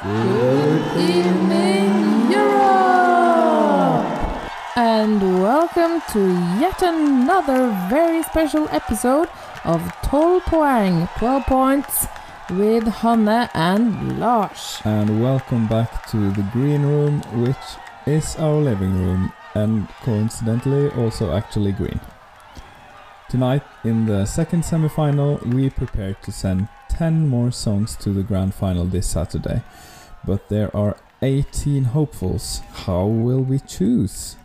Good evening, Europe! And welcome to yet another very special episode of 12 Poeng, 12 points with Hanne and Lars. and welcome back to the green room, which is our living room and coincidentally also actually green. Tonight, in the second semi-final, we prepare to send 10 more songs to the grand final this Saturday, but there are 18 hopefuls. How will we choose?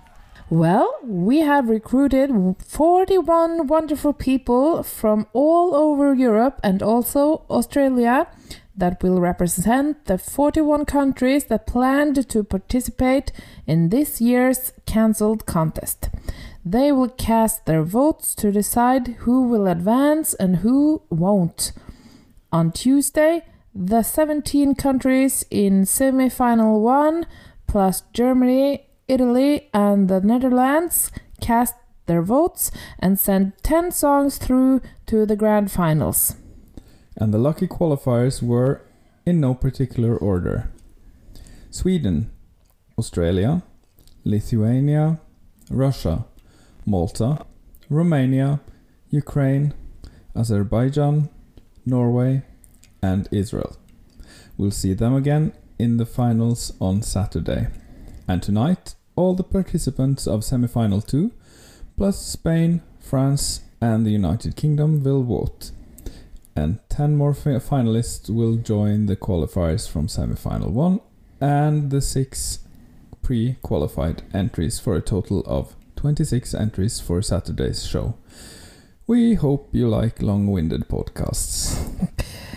Well, we have recruited 41 wonderful people from all over Europe and also Australia that will represent the 41 countries that planned to participate in this year's cancelled contest. They will cast their votes to decide who will advance and who won't. On Tuesday, the 17 countries in semi final 1 plus Germany, Italy, and the Netherlands cast their votes and sent 10 songs through to the grand finals. And the lucky qualifiers were in no particular order Sweden, Australia, Lithuania, Russia, Malta, Romania, Ukraine, Azerbaijan, Norway, and Israel. We'll see them again in the finals on Saturday. And tonight, all the participants of semi final 2, plus Spain, France, and the United Kingdom will vote and 10 more fi- finalists will join the qualifiers from semi-final 1 and the 6 pre-qualified entries for a total of 26 entries for Saturday's show. We hope you like long-winded podcasts.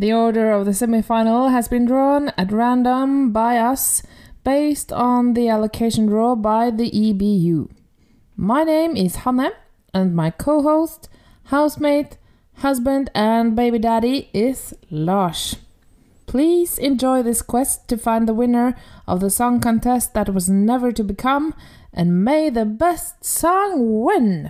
The order of the semi final has been drawn at random by us based on the allocation draw by the EBU. My name is Hanne, and my co host, housemate, husband, and baby daddy is Lars. Please enjoy this quest to find the winner of the song contest that was never to become, and may the best song win!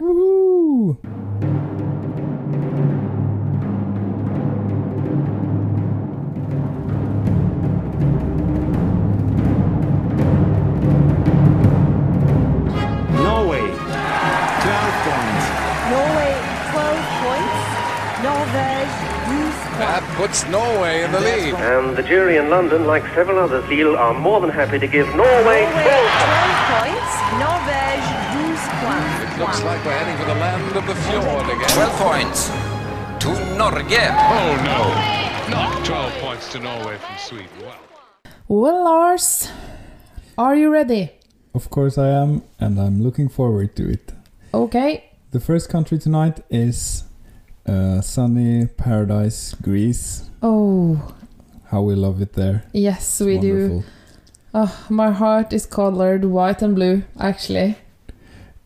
Puts Norway in the lead. And the jury in London, like several others, feel are more than happy to give Norway Norway 12 points. Norvège 12 points. It looks like we're heading for the land of the fjord again. 12 points to Norge. Oh no, not 12 points to Norway from Sweden. Wow. Well, Lars, are you ready? Of course I am, and I'm looking forward to it. Okay, The first country tonight is uh, sunny paradise, Greece. Oh, How we love it there. yes, we do. Oh, my heart is colored white and blue, actually.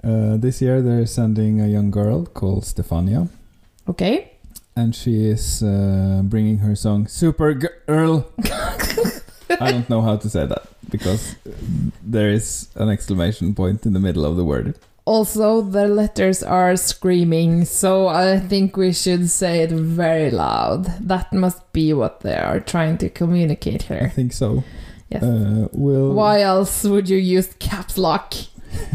Uh, this year they're sending a young girl called Stefania, Okay. and she is uh, bringing her song "Super Girl." I don't know how to say that because there is an exclamation point in the middle of the word. Also, the letters are screaming, so I think we should say it very loud. That must be what they are trying to communicate here. I think so. Yes. Uh, we'll Why else would you use caps lock?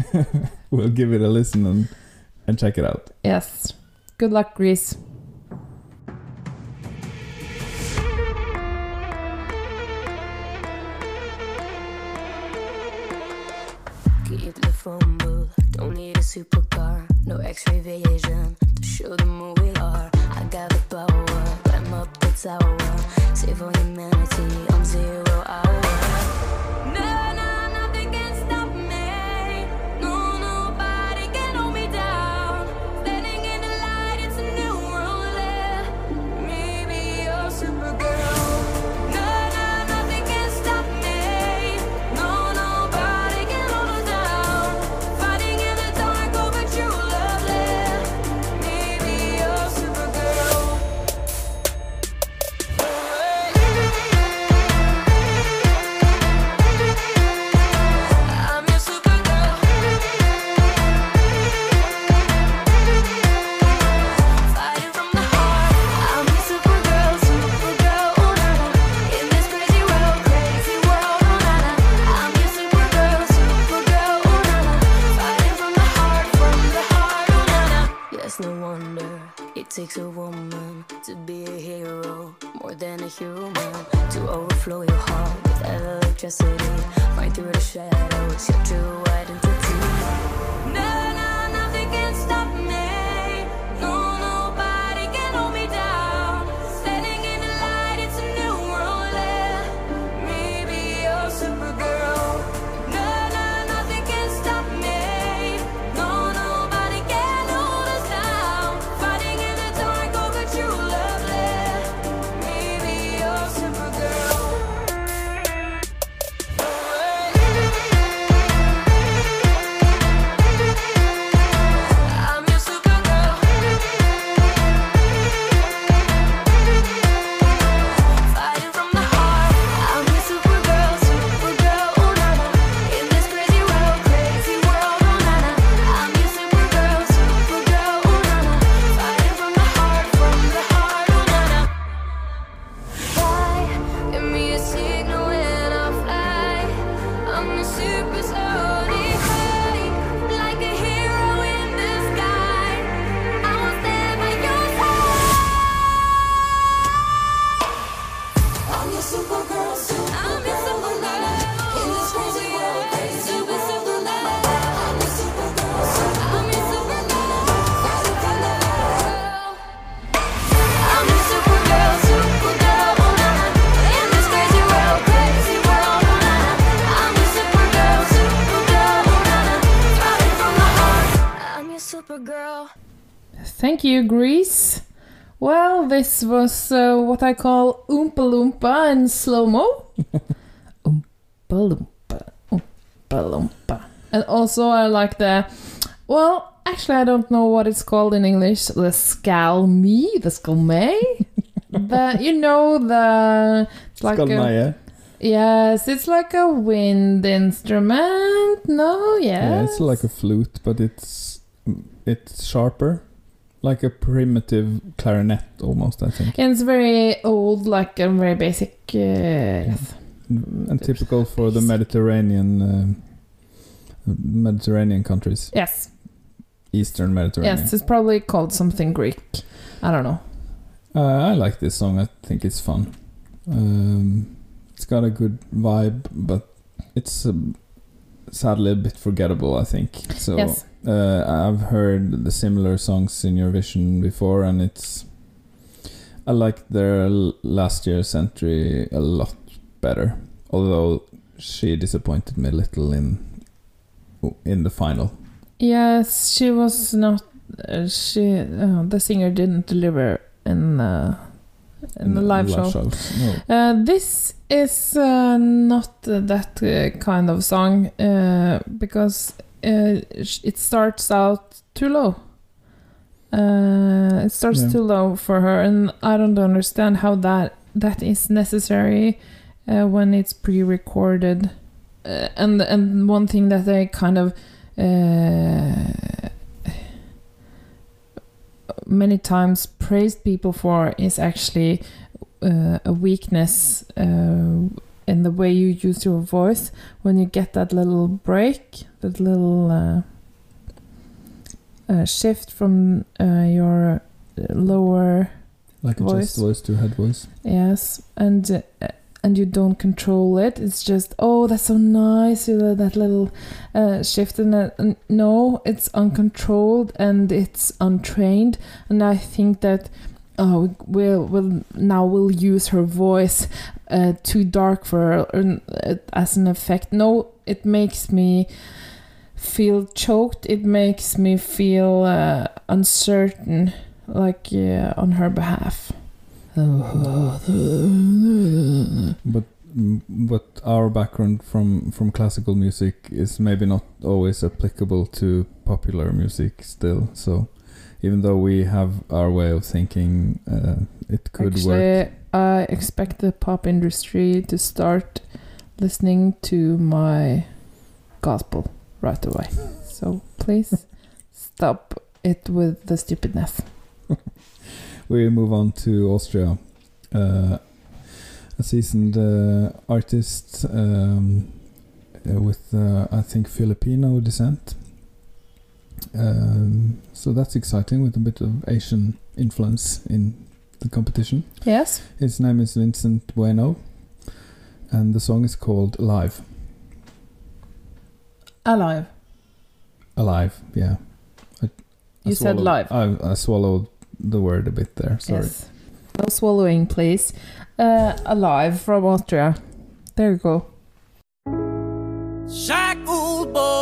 we'll give it a listen and and check it out. Yes. Good luck, Greece. X-ray to show them who we are. I got the power, up the tower, save for humanity on zero hour. Thank you, Greece. Well, this was uh, what I call Oompa Loompa in slow mo. Oompa Loompa, Oompa Loompa. And also, I like the. Well, actually, I don't know what it's called in English. The scalme, the scalme. the you know the it's like a, yes, it's like a wind instrument. No, yes. Yeah, it's like a flute, but it's it's sharper, like a primitive clarinet almost. I think, And it's very old, like a very basic. Uh, yes. and typical for the Mediterranean um Mediterranean countries, Yes, Eastern Mediterranean. yes, it's probably called something Greek. I don't know. Uh, I like this song. I think it's fun. Um, it's got a good vibe, but it's um, sadly a bit forgettable. I think so. Yes. Uh, I've heard the similar songs in Eurovision before, and it's. I like their last year's entry a lot better. Although she disappointed me a little in in the final. Yes, she was not. Uh, she uh, the singer didn't deliver in uh, in the live, show. shows. No. Uh, this is uh, not that uh, kind of song uh, because uh, it starts out too low. Uh, it starts Yeah. too low for her, and I don't understand how that that is necessary uh, when it's pre-recorded. Uh, and and one thing that I kind of uh, many times praised people for is actually uh, a weakness uh, in the way you use your voice when you get that little break, that little uh, uh, shift from uh, your lower Like a Voice. chest voice to head voice. yes, and uh, and you don't control it. It's just oh, that's so nice. You know, that little uh, shift and uh, no, it's uncontrolled and it's untrained. And I think that oh, we'll we'll now we'll use her voice uh, too dark for her uh, as an effect. No, it makes me feel choked. It makes me feel uh, uncertain, like uh, on her behalf. But but our background from from classical music is maybe not always applicable to popular music still. So even though we have our way of thinking, uh, it could Actually, work. I expect the pop industry to start listening to my gospel right away. So please stop it with the stupidness. We move on to Austria. Uh, a seasoned uh, artist um, uh, with, uh, I think, Filipino descent. Um, so that's exciting with a bit of Asian influence in the competition. Yes. His name is Vincent Bueno. and the song is called Live. Alive. Alive, yeah. I, I You said swallowed- live. I, I swallowed the word a bit there. Sorry. Yes. No swallowing, please. Uh, alive from Austria. There you go. shackled bones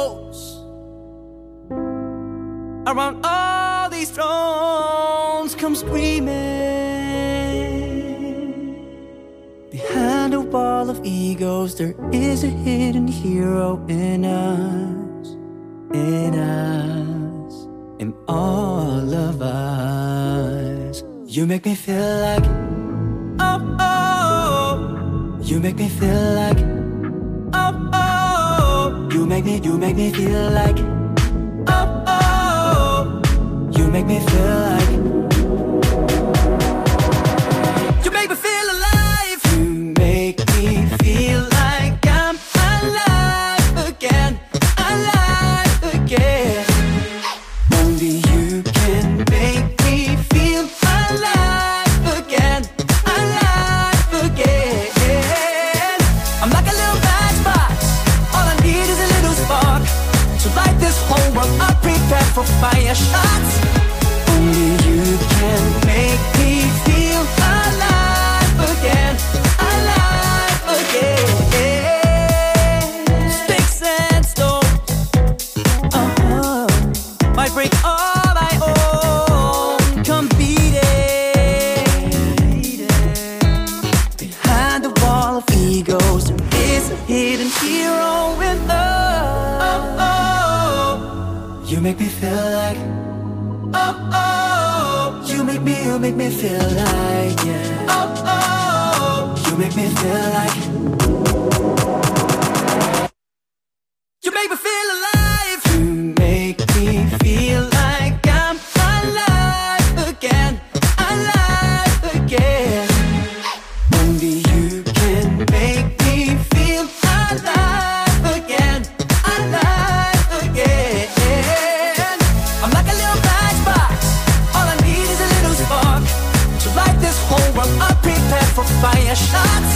around all these thrones come screaming. Behind a wall of egos there is a hidden hero in us in us in all of us. You make me feel like oh oh. You make me feel like oh oh. You make me you make me feel like you make me feel like you make me feel alive. You make me feel like i'm alive again alive again. Only you can make me feel alive again alive again. I'm like a little matchbox. All i need is a little spark to light this whole world up prepared for fire shots You make me feel like. Oh, oh. You make me, you make me feel like, yeah. Oh, oh. You make me feel like. You make me feel alive. Shots.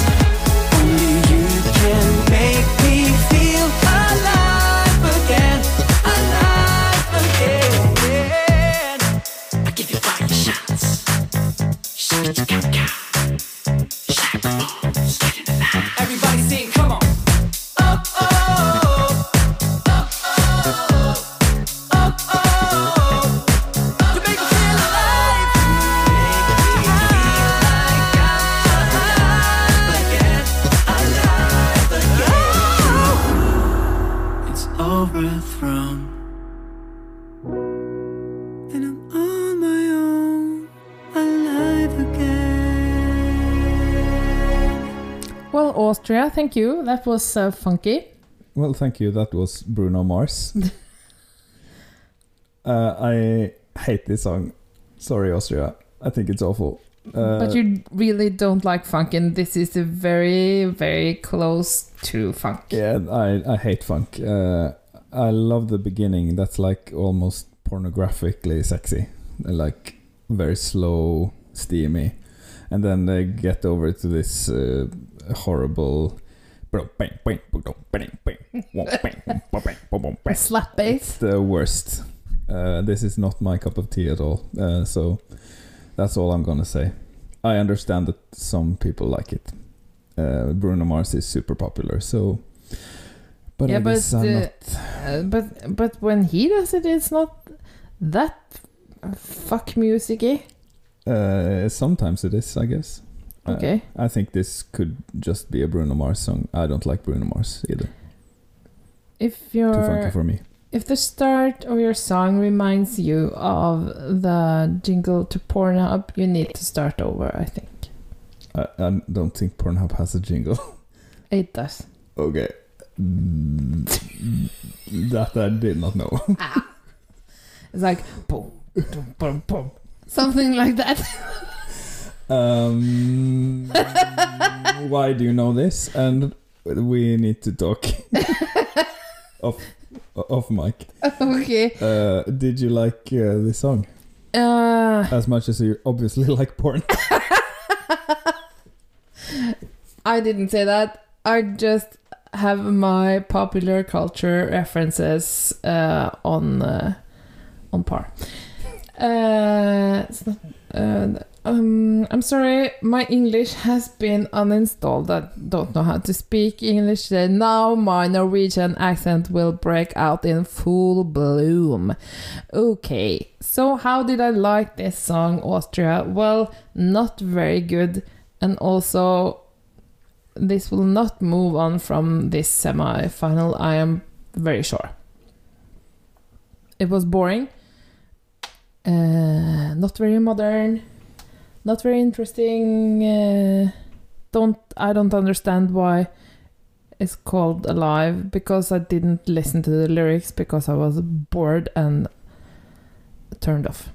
Thank you. That was uh, funky. Well, thank you. That was Bruno Mars. uh, I hate this song. Sorry, Austria. I think it's awful. Uh, but you really don't like funk, and this is a very, very close to funk. Yeah, I, I hate funk. Uh, I love the beginning. That's like almost pornographically sexy. Like very slow, steamy. And then they get over to this uh, horrible. Slap bass. It's the worst. Uh, this is not my cup of tea at all. Uh, so that's all I'm gonna say. I understand that some people like it. Uh, Bruno Mars is super popular, so. But yeah, I but guess I'm uh, not. uh, but but when he does it, it's not that fuck musicy. Uh, sometimes it is, I guess. Uh, Okay. I think this could just be a Bruno Mars song. I don't like Bruno Mars either. If Too funky for me. if the start of your song reminds you of the jingle to Pornhub, you need to start over. I think I, I don't think Pornhub has a jingle. it does. okay. That I did not know. It's like boom, boom, boom, boom, something like that. Um, why do you know this? And we need to talk off off mic. okay. Uh, did you like uh, this song Uh, as much as you obviously like porn? I didn't say that. I just have my popular culture references uh, on uh, on par. Uh, it's not, uh, um, I'm sorry, my English has been uninstalled. I don't know how to speak English. Now my Norwegian accent will break out in full bloom. Okay, so how did I like this song, Austria? Well, not very good, and also this will not move on from this semi final, I am very sure. It was boring, uh, not very modern, not very interesting. Uh, don't I don't understand why it's called Alive because I didn't listen to the lyrics because I was bored and turned off.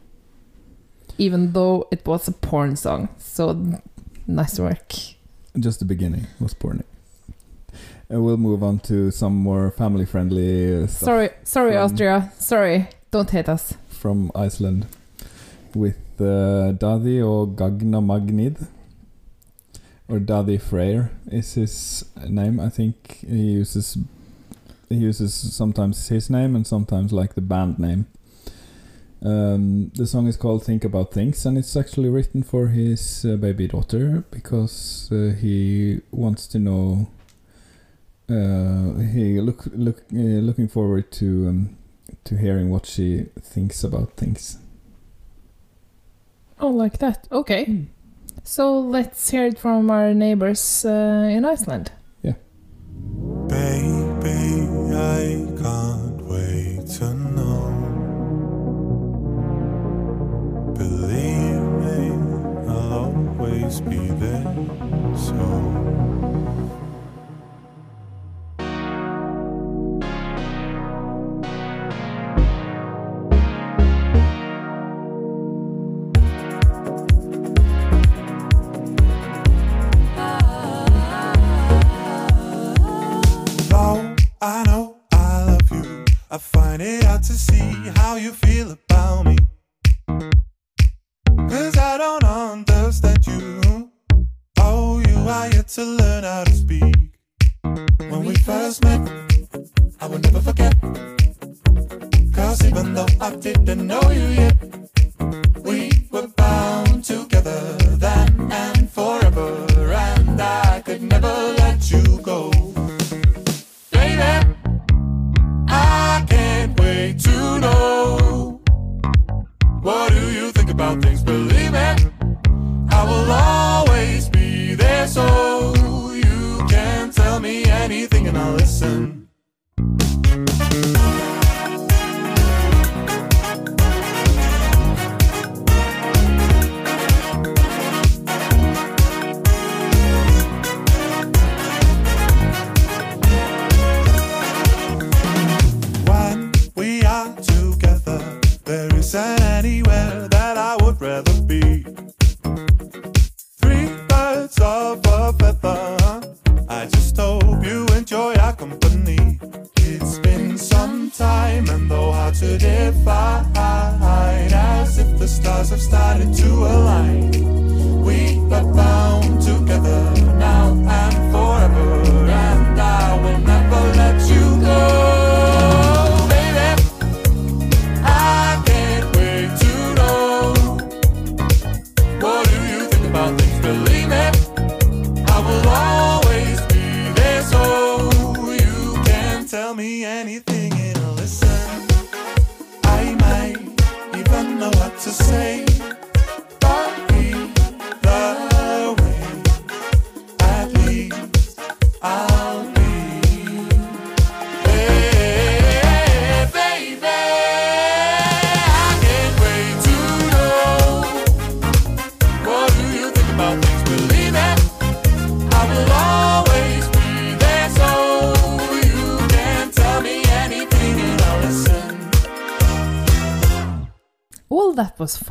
Even though it was a porn song, so nice work. Just the beginning was porny. And we'll move on to some more family friendly uh, Sorry, sorry, Austria. Sorry, don't hate us. from Iceland with Dadi or Gagna Magnid. Or Dadi Freyr is his name. I think he uses he uses sometimes his name and sometimes like the band name. Um, the song is called "Think About Things" and it's actually written for his uh, baby daughter because uh, he wants to know. Uh, he look look uh, looking forward to um, to hearing what she thinks about things. Oh, like that. Okay. So let's hear it from our neighbors uh, in Iceland. Baby, I can't wait to know. Believe me, I'll always be there. So.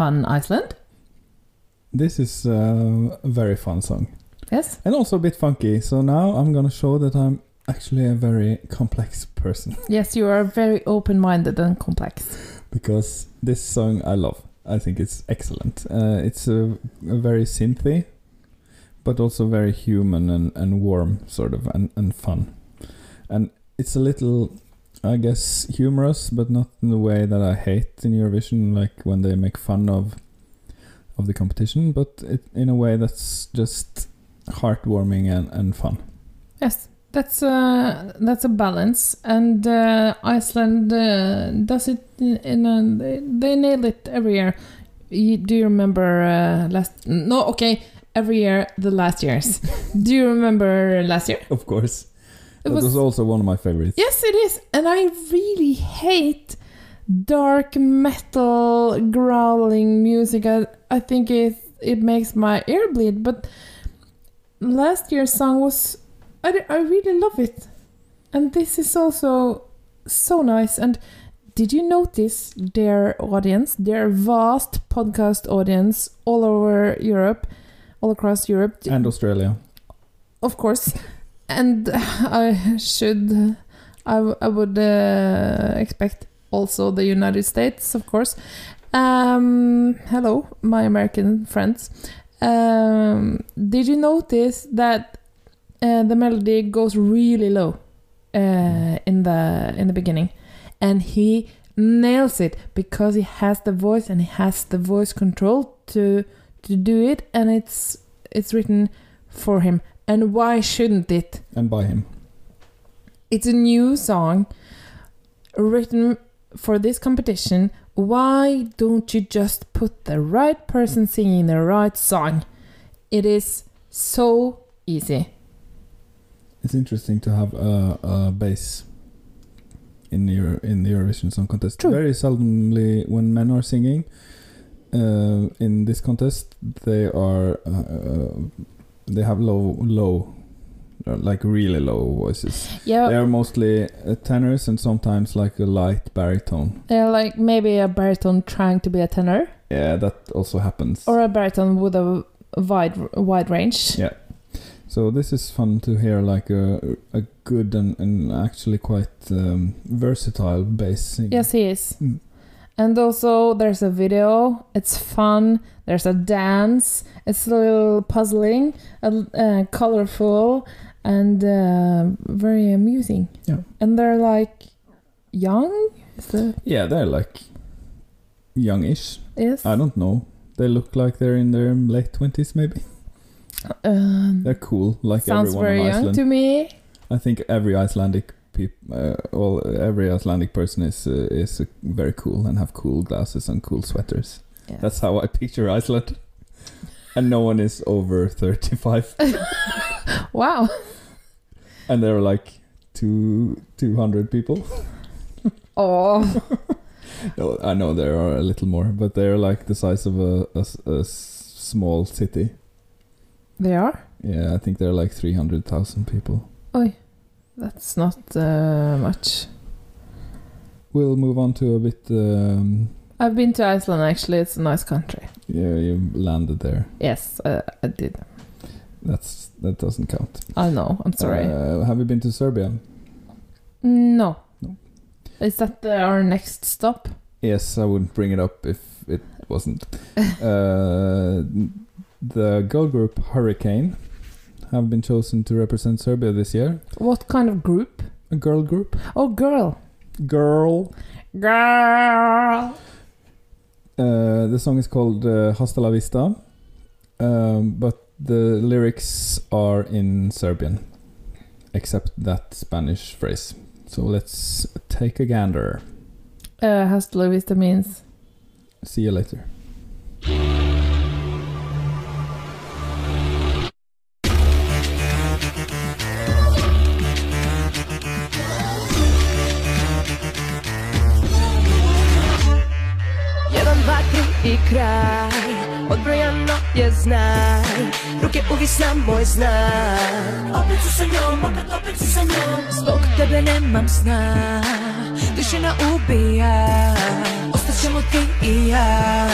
Fun, Iceland. This is uh, a very fun song. Yes. And also a bit funky. So now I'm gonna show that I'm actually a very complex person. Yes, you are very open minded and complex. because this song I love. I think it's excellent. Uh, it's a, a very synthy, but also very human and, and warm, sort of, and, and fun. And it's a little, I guess, humorous, but not in the way that I hate in Eurovision, like when they make fun of of the competition, but it, in a way that's just heartwarming and, and fun. Yes, that's a that's a balance, and uh, Iceland uh, does it in, in a they, they nail it every year. You, do you remember uh, last? No, okay, every year the last years. do you remember last year? Of course. It that was- was, also one of my favorites. Yes, it is, and I really hate dark metal growling music. I, I think it it makes my ear bleed. But last year's song was I, I really love it, and this is also so nice. And did you notice their audience, their vast podcast audience all over Europe, all across Europe? And Australia. Of course. And I should, I, I would uh, expect also the United States, of course. Um, hello, my American friends. Um, did you notice that uh, the melody goes really low uh, in the in the beginning, and he nails it because he has the voice and he has the voice control to to do it, and it's it's written for him. And why shouldn't it? And by him. It's a new song written for this competition. Why don't you just put the right person singing the right song? It is so easy. It's interesting to have a, a bass in your in the Eurovision Song Contest. True. Very seldomly, when men are singing uh, in this contest, they are uh, uh, they have low low, uh, like really low voices. Yeah. They are mostly uh, tenors and sometimes like a light baritone. They're like maybe a baritone trying to be a tenor, Yeah, that also happens. or a baritone with a wide wide range. Yeah. So this is fun to hear, like a a good and, and actually quite um, versatile bass singer. Yes, he is. Mm. And also, there's a video. It's fun. There's a dance. It's a little puzzling, uh, uh, colorful, and uh, very amusing. Yeah. And they're like young. Is that Yeah, they're like youngish. yes? I don't know. They look like they're in their late twenties, maybe. Um, They're cool, like sounds everyone very in young to me. I think every Icelandic peop, uh, well, every Icelandic person is uh, is uh, very cool and have cool glasses and cool sweaters. Yes. That's how I picture Iceland. And no one is over thirty-five, Wow. and there are like two two hundred people. Oh, No, I know there are a little more, but they're like the size of a a small city. they are. Yeah, I think they're like 300,000 people. That's not uh, much. We'll move on to a bit. Um, I've been to Iceland. Actually, it's a nice country. yeah, you landed there. Yes, uh, I did. That's That doesn't count. I know. I'm sorry. Uh, have you been to Serbia? no. No. Is that the, our next stop? Yes, I wouldn't bring it up if it wasn't. uh, the girl group Hurricane have been chosen to represent Serbia this year. What kind of group? A girl group. Oh, girl. Girl. Girl. Uh, the song is called uh, Hasta la Vista, um, but the lyrics are in Serbian, except that Spanish phrase. So let's take a gander. Uh, hasta la vista means. See you later. I kraj. Odbrojano je znaj. Ruke uvisna moj znak. Opet su sa njom, opet, opet su sa njom. Zbog tebe nemam sna. Tišina ubija. Ostaćemo ti i ja.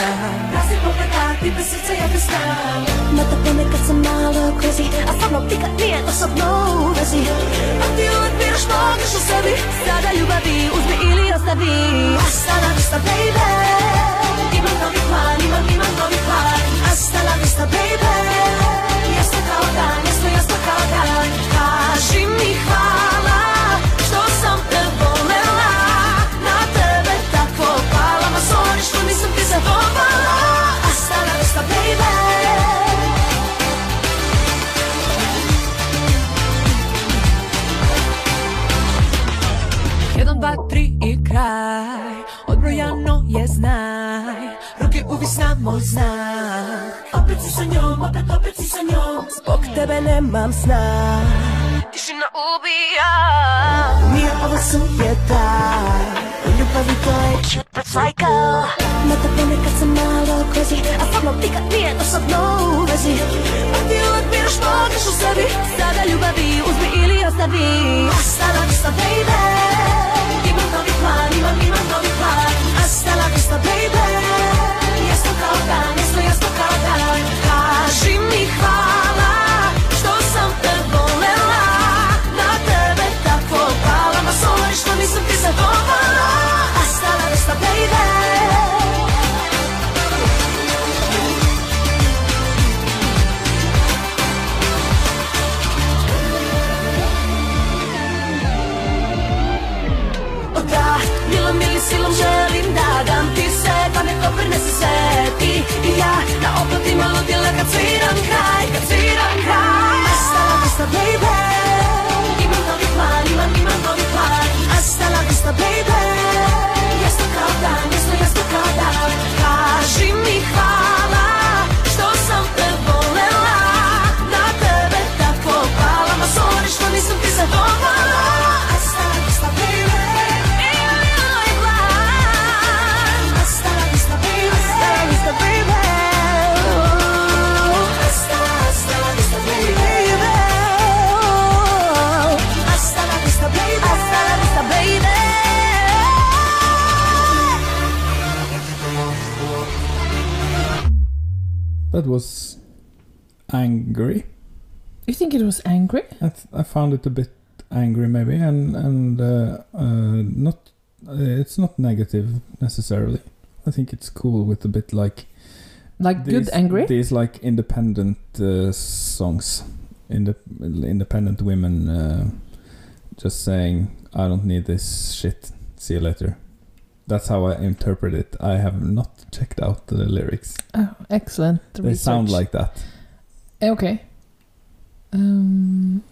Razni pogleda, ti bez srca, ja bez sna. Na to ponekad sam malo crazy A sa mnom nikad nije osobno u vezi. A ti uvek biraš pogreš u sebi. Sada ljubavi, uzmi ili ostavi. Hasta la vista, baby Novi plan, imam, imam plan. Kao mi hvala. Dva, tri i kraj. Odbrojano je znaj. Ruke uvisna moj znak. Opet si sa njom, opet, opet si sa njom. Zbog tebe nemam sna. Tišina ubija. Nije ovo sujeta ljubavi to je cute Na te ponekad sam malo crazy A stvarno nikad nije dosadno u vezi. A ti uvek biraš u sebi Sada ljubavi uzmi ili ostavi. Hasta la vista baby Imam novi plan, imam, imam novi plan. Hasta la vista baby Jasno kao dan, jasno kao dan. Kaži mi hvala O da, milom ili silom želim da dam ti se Pa nek to se ti i ja. Na oplatima ludila kad sviram kraj Kad sviram kraj. Hasta la vista baby. Imam novi plan, imam, imam novi plan Hasta la vista baby. Jasno kao dan, jasno, jasno kao dan. Kaži mi That was angry. You think it was angry? I, th- I found it a bit angry, maybe, and and uh, uh, not. Uh, it's not negative necessarily. I think it's cool with a bit like Like good angry? These like independent uh, songs, Inde- independent women uh, just saying, "I don't need this shit. See you later." That's how I interpret it. I have not checked out the lyrics. Oh, excellent. They sound like that. Eh, Okay. Um,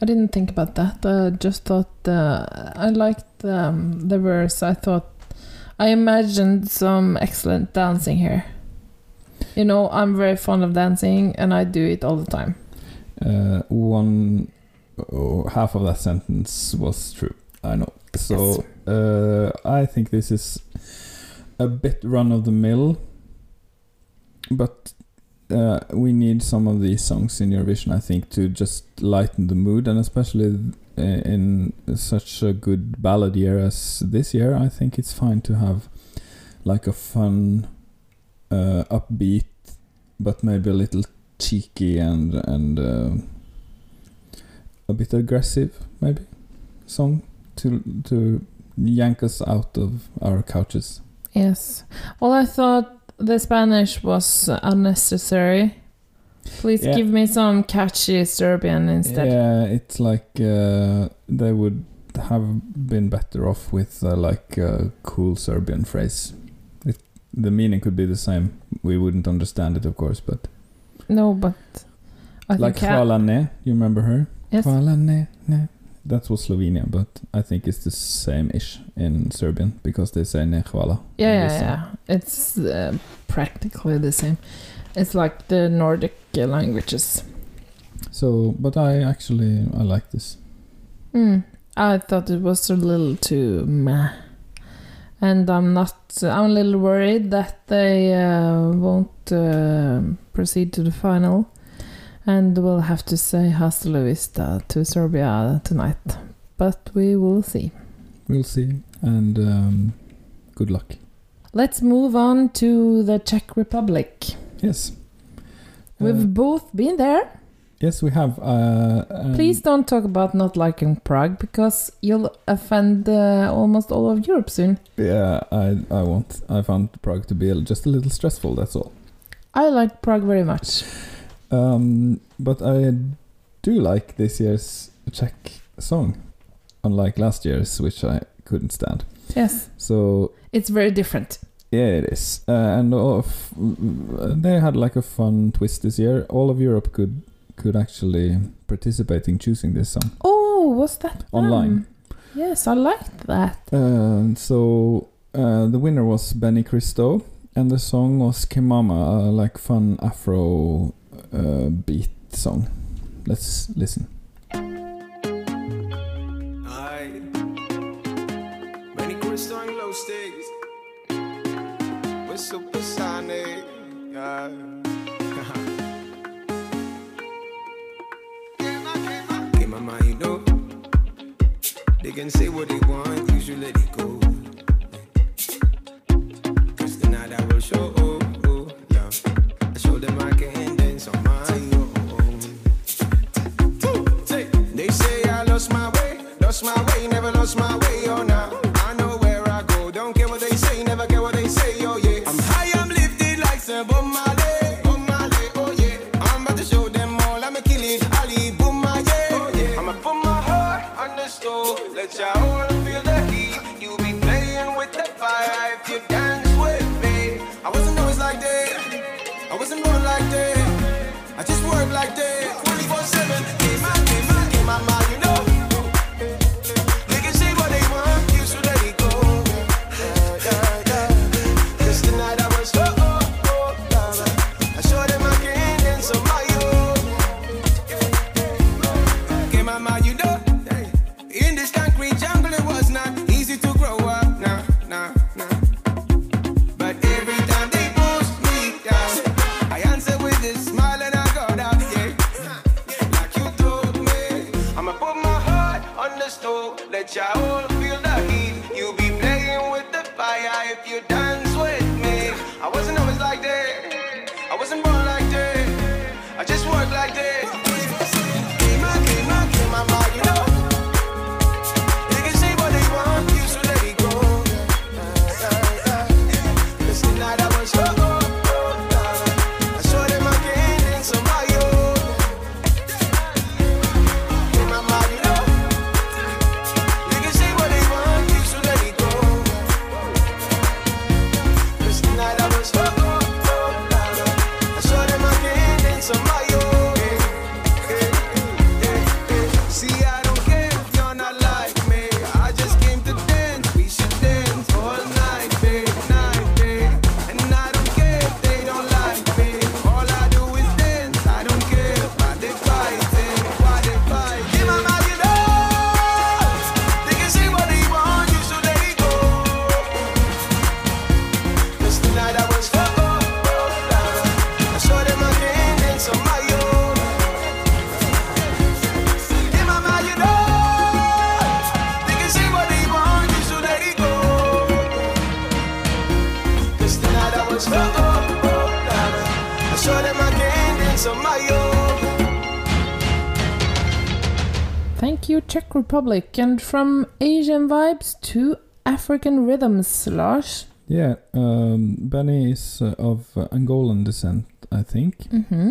I didn't think about that. I just thought uh, I liked um, the verse. I thought I imagined some excellent dancing here. You know, I'm very fond of dancing, and I do it all the time. Uh, one oh, half of that sentence was true. I know. So uh, I think this is a bit run of the mill, but uh, we need some of these songs in Eurovision. I think to just lighten the mood, and especially uh, in such a good ballad year as this year, I think it's fine to have like a fun, uh, upbeat, but maybe a little cheeky and and uh, a bit aggressive, maybe song to to yank us out of our couches. Yes. Well, I thought the Spanish was unnecessary. Please Yeah. give me some catchy Serbian instead. Yeah, it's like uh, they would have been better off with uh, like a cool Serbian phrase. It, the meaning could be the same. We wouldn't understand it, of course, but No, but I like think I- Hvala ne, you remember her? Yes. Hvala ne, ne. That was Slovenia, but I think it's the same-ish in Serbian because they say ne hvala. Yeah, yeah, yeah. It's uh, practically the same. It's like the Nordic languages. So, but I actually I like this. Mm. I thought it was a little too meh. And I'm not. I'm a little worried that they uh, won't uh, proceed to the final, and we'll have to say hasta la vista to Serbia tonight. But we will see. We'll see, and um, good luck. Let's move on to the Czech Republic. Yes. We've Uh, both been there. Yes, we have. Uh, um, Please don't talk about not liking Prague because you'll offend uh, almost all of Europe soon. Yeah, I I won't. I found Prague to be just a little stressful. That's all. I like Prague very much. Um, but I do like this year's Czech song, unlike last year's, which I couldn't stand. Yes, So it's very different. yeah, it is. Uh, and uh, f- they had like a fun twist this year. All of Europe could could actually participate in choosing this song Oh, was that online. Yes, I liked that. Uh, so uh, the winner was Benny Cristo, and the song was Kemama, a like fun Afro uh, beat song. Let's listen. They can say what they want, let it go. Cause tonight I will show, oh, oh, yeah. I show them I can lost my way, never lost my way, oh now. I wasn't always like that, I wasn't born like that. I just work like that. Republic. And from Asian vibes to African rhythms, Lars. Yeah, um, Benny is uh, of Angolan descent, I think, Mm-hmm.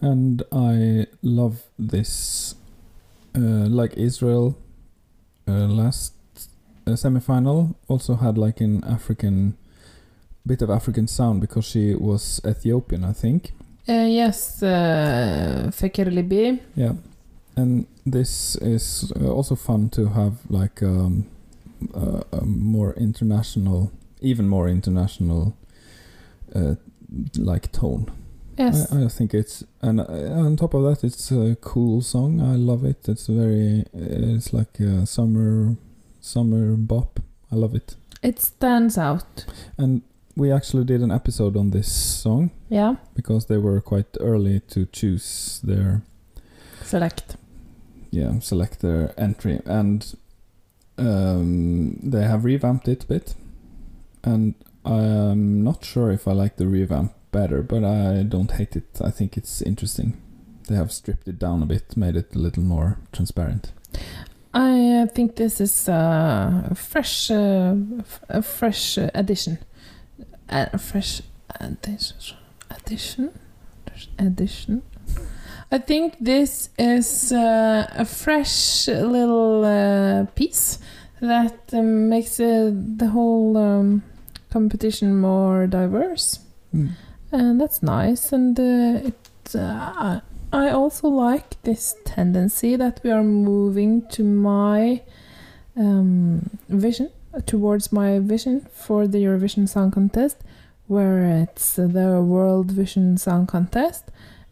and I love this. Uh, like Israel, uh, last uh, semifinal also had like an African bit of African sound because she was Ethiopian, I think. Uh, yes, uh, Feker Libi. Yeah, and this is uh, also fun to have like um, a, a more international, even more international, uh, like tone. Yes. I, I think it's and uh, on top of that, it's a cool song. I love it. It's very, it's like a summer, summer bop. I love it. It stands out. And we actually did an episode on this song Yeah. because they were quite early to choose their Select. Yeah select their entry and um, they have revamped it a bit and i'm not sure if i like the revamp better but i don't hate it i think it's interesting they have stripped it down a bit made it a little more transparent I uh, think this is a fresh, uh, a fresh addition. A fresh addition. Addition. Addition. I think this is uh, a fresh little uh, piece that um, makes uh, the whole um, competition more diverse, Mm. and that's nice. And uh, it, uh, I also like this tendency that we are moving to my um, vision towards my vision for the Eurovision Song Contest, where it's the World Vision Song Contest,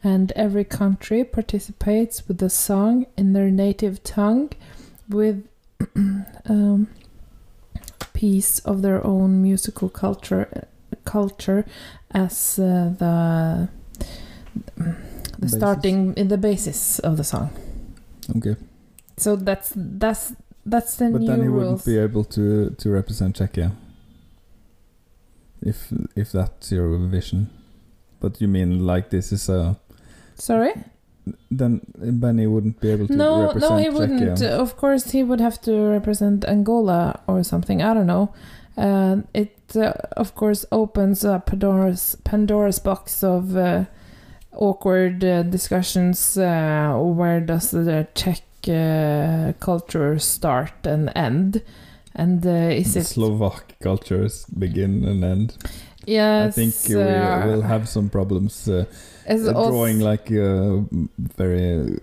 and every country participates with a song in their native tongue, with um, piece of their own musical culture culture as uh, the the Basis. starting the basis of the song. Okay. So that's that's that's the But new then he rules. wouldn't be able to to represent Czechia. If if that's your vision. But you mean like this is a Sorry? then Benny wouldn't be able to No, represent no, he wouldn't. Czechia. Of course, he would have to represent Angola or something. I don't know. Uh, it uh, of course opens a Pandora's Pandora's box of uh, awkward uh, discussions. Uh, where does the Czech uh, culture start and end? And uh, is it Slovak cultures begin and end. yes? I think we uh, will have some problems drawing like uh, very uh,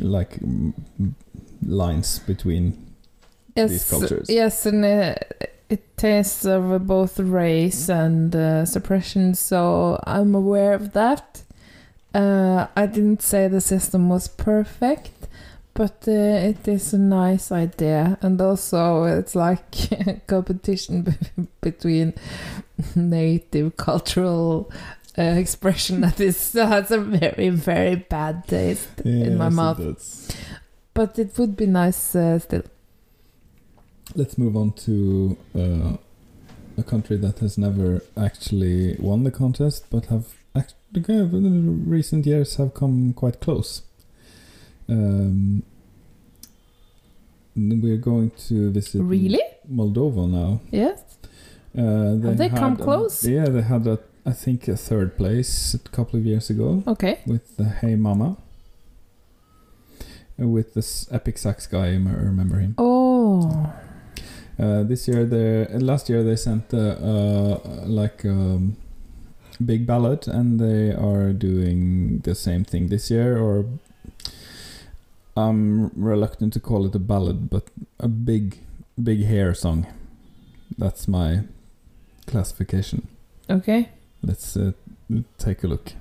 like lines between these cultures. Yes, and uh, it tastes of both race and uh, suppression, so I'm aware of that. Uh, I didn't say the system was perfect, but uh, it is a nice idea, and also it's like competition between native cultural. Uh, expression that is has a very very bad taste in my mouth, does. but it would be nice uh, still. Let's move on to uh, a country that has never actually won the contest, but have actually in recent years have come quite close. Um, we're going to visit Really? Moldova now. Yes. Uh, Have they come a- close? yeah, they had a, I think a third place a couple of years ago. Okay. With the Hey Mama. Uh, With this epic sax guy, I remember him. Oh. Uh, this year, they uh, last year they sent uh, uh, like um, big ballad, and they are doing the same thing this year. Or I'm reluctant to call it a ballad, but a big, big hair song. That's my classification. Okay. Let's uh, take a look.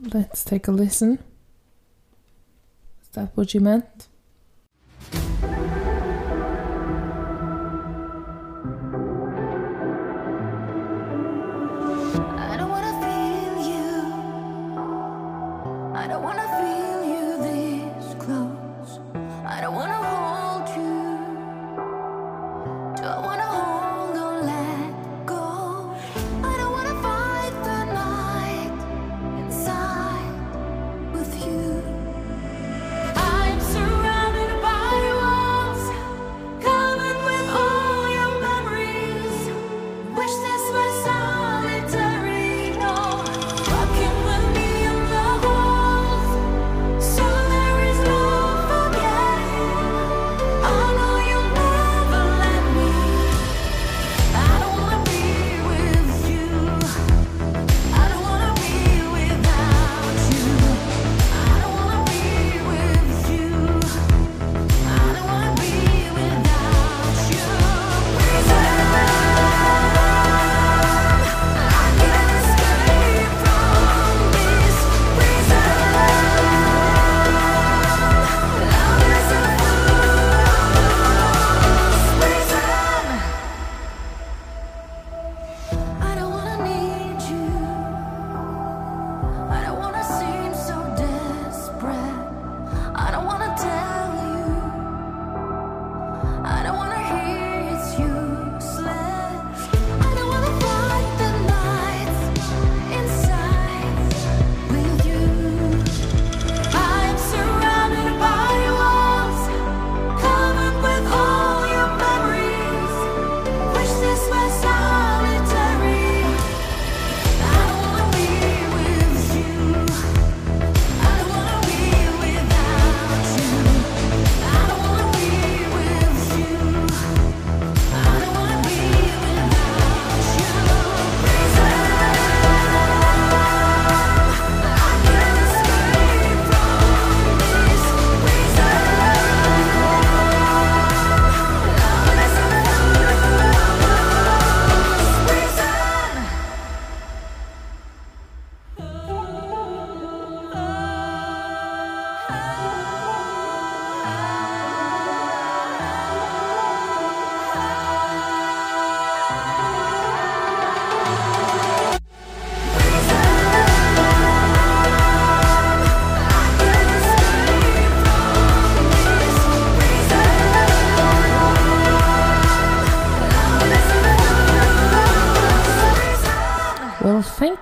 Let's take a listen. Is that what you meant?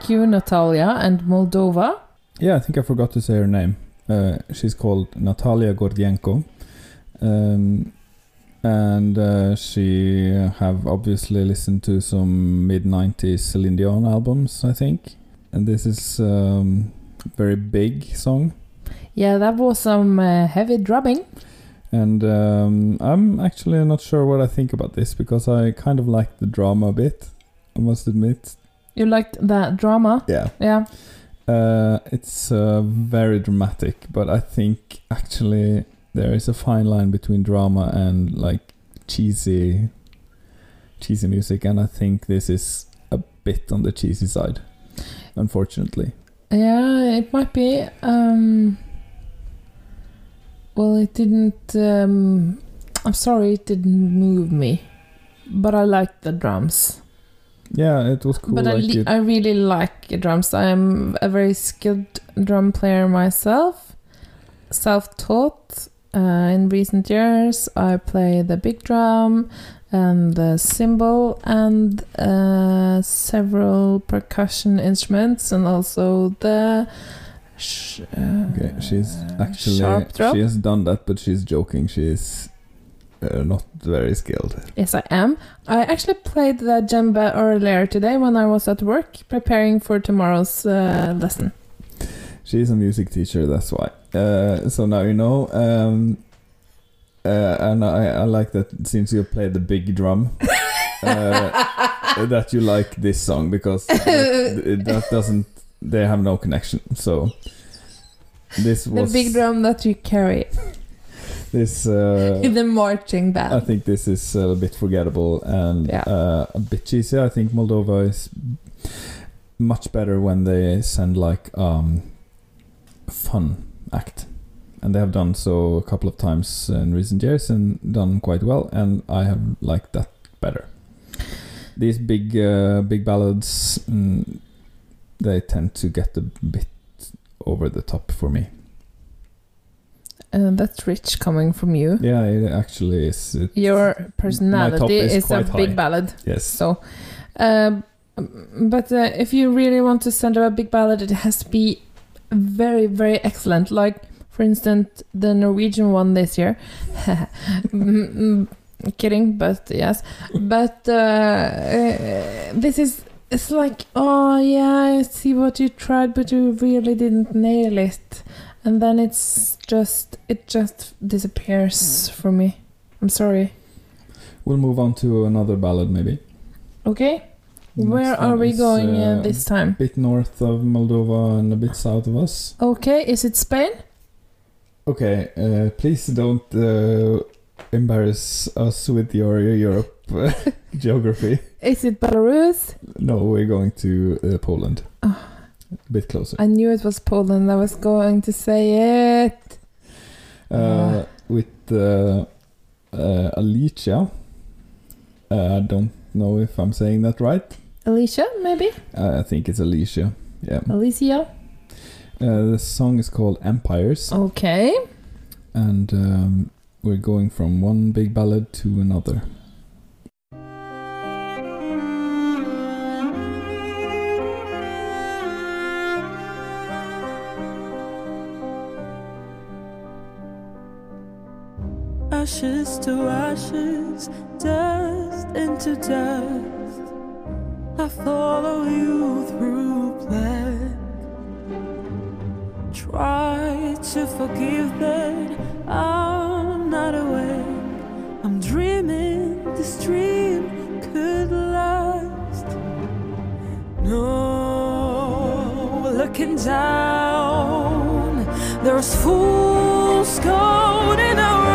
Thank you, Natalia and Moldova. Yeah, I think I forgot to say her name. Uh, she's called Natalia Gordienko. Um, and uh, she have obviously listened to some mid 90s Celine Dion albums, I think. And this is um, very big song. Yeah, that was some uh, heavy drumming. And um, I'm actually not sure what I think about this because I kind of like the drama a bit. I must admit. You liked that drama? Yeah. Yeah. Uh, it's uh, very dramatic, but I think actually there is a fine line between drama and like cheesy, cheesy music, and I think this is a bit on the cheesy side, unfortunately. Yeah, it might be. Um, well, it didn't. Um, I'm sorry, it didn't move me, but I liked the drums. Yeah, it was cool. but I, like li- I really like drums. I am a very skilled drum player myself, self-taught. Uh, in recent years, I play the big drum and the cymbal and uh, several percussion instruments, and also the. Sh- uh, Okay, she's actually sharp drum. she has done that, but she's joking. She is uh, not very skilled. Yes, I am. I actually played the djembe earlier today when I was at work preparing for tomorrow's uh, lesson. She's a music teacher, that's why. Uh, so now you know. Um, uh, and I, I like that since you played the big drum, uh, that you like this song because that, that doesn't. They have no connection. So this was The big drum that you carry this. Uh, the marching band. I think this is a bit forgettable and Yeah. uh, a bit cheesy. I think Moldova is much better when they send like um, fun act, and they have done so a couple of times in recent years and done quite well. And I have liked that better. These big uh, big ballads, mm, they tend to get a bit over the top for me. Uh, that's rich coming from you. Yeah, it actually is. It- Your personality is is, a quite big ballad. yes. So, um, but uh, if you really want to send a big ballad, it has to be very, very excellent. Like, for instance, the Norwegian one this year. Mm, mm, Kidding, but yes. But uh, uh, this is. It's like, oh yeah, I see what you tried, but you really didn't nail it, and then it's just it just disappears for me. I'm sorry. We'll move on to another ballad, maybe. Okay. Where are we going uh, uh, this time? A bit north of Moldova and a bit south of us. Okay, is it Spain? Okay, uh, please don't uh, embarrass us with your Europe geography. Is it Belarus? No, we're going to uh, Poland. Oh. A bit closer. I knew it was Poland. I was going to say it. Uh, with uh, uh, Alicia. Uh, I don't know if I'm saying that right. Alicia, maybe? Uh, I think it's Alicia. Yeah. Alicia? Uh, the song is called Empires. Okay. and um, we're going from one big ballad to another. Ashes to ashes, dust into dust. I follow you through black. Try to forgive that I'm not awake. I'm dreaming this dream could last. No, looking down, there's fool's gold in our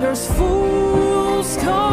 There's fool's gold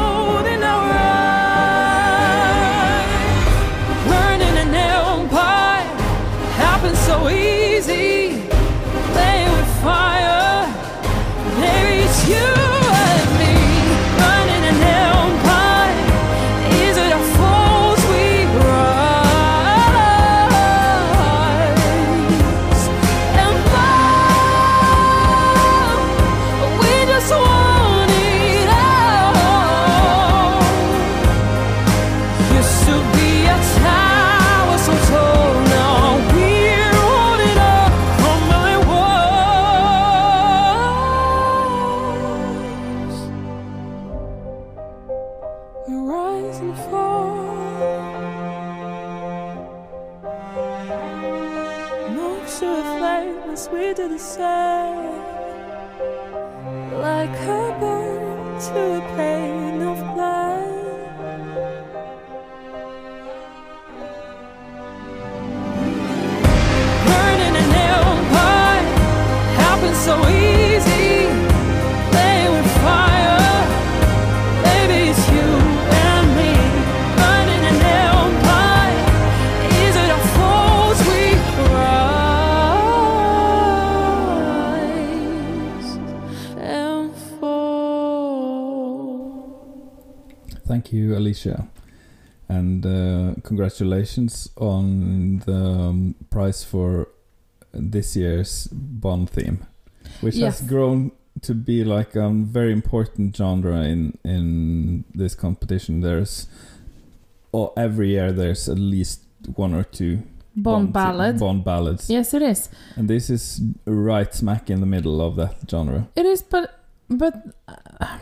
congratulations on the um, prize for this year's Bond theme, which Yes. has grown to be like a very important genre in in this competition. There's, oh, every year there's at least one or two Bond ballad. Bond ballads, Yes, it is. and this is right smack in the middle of that genre. It is, but but uh,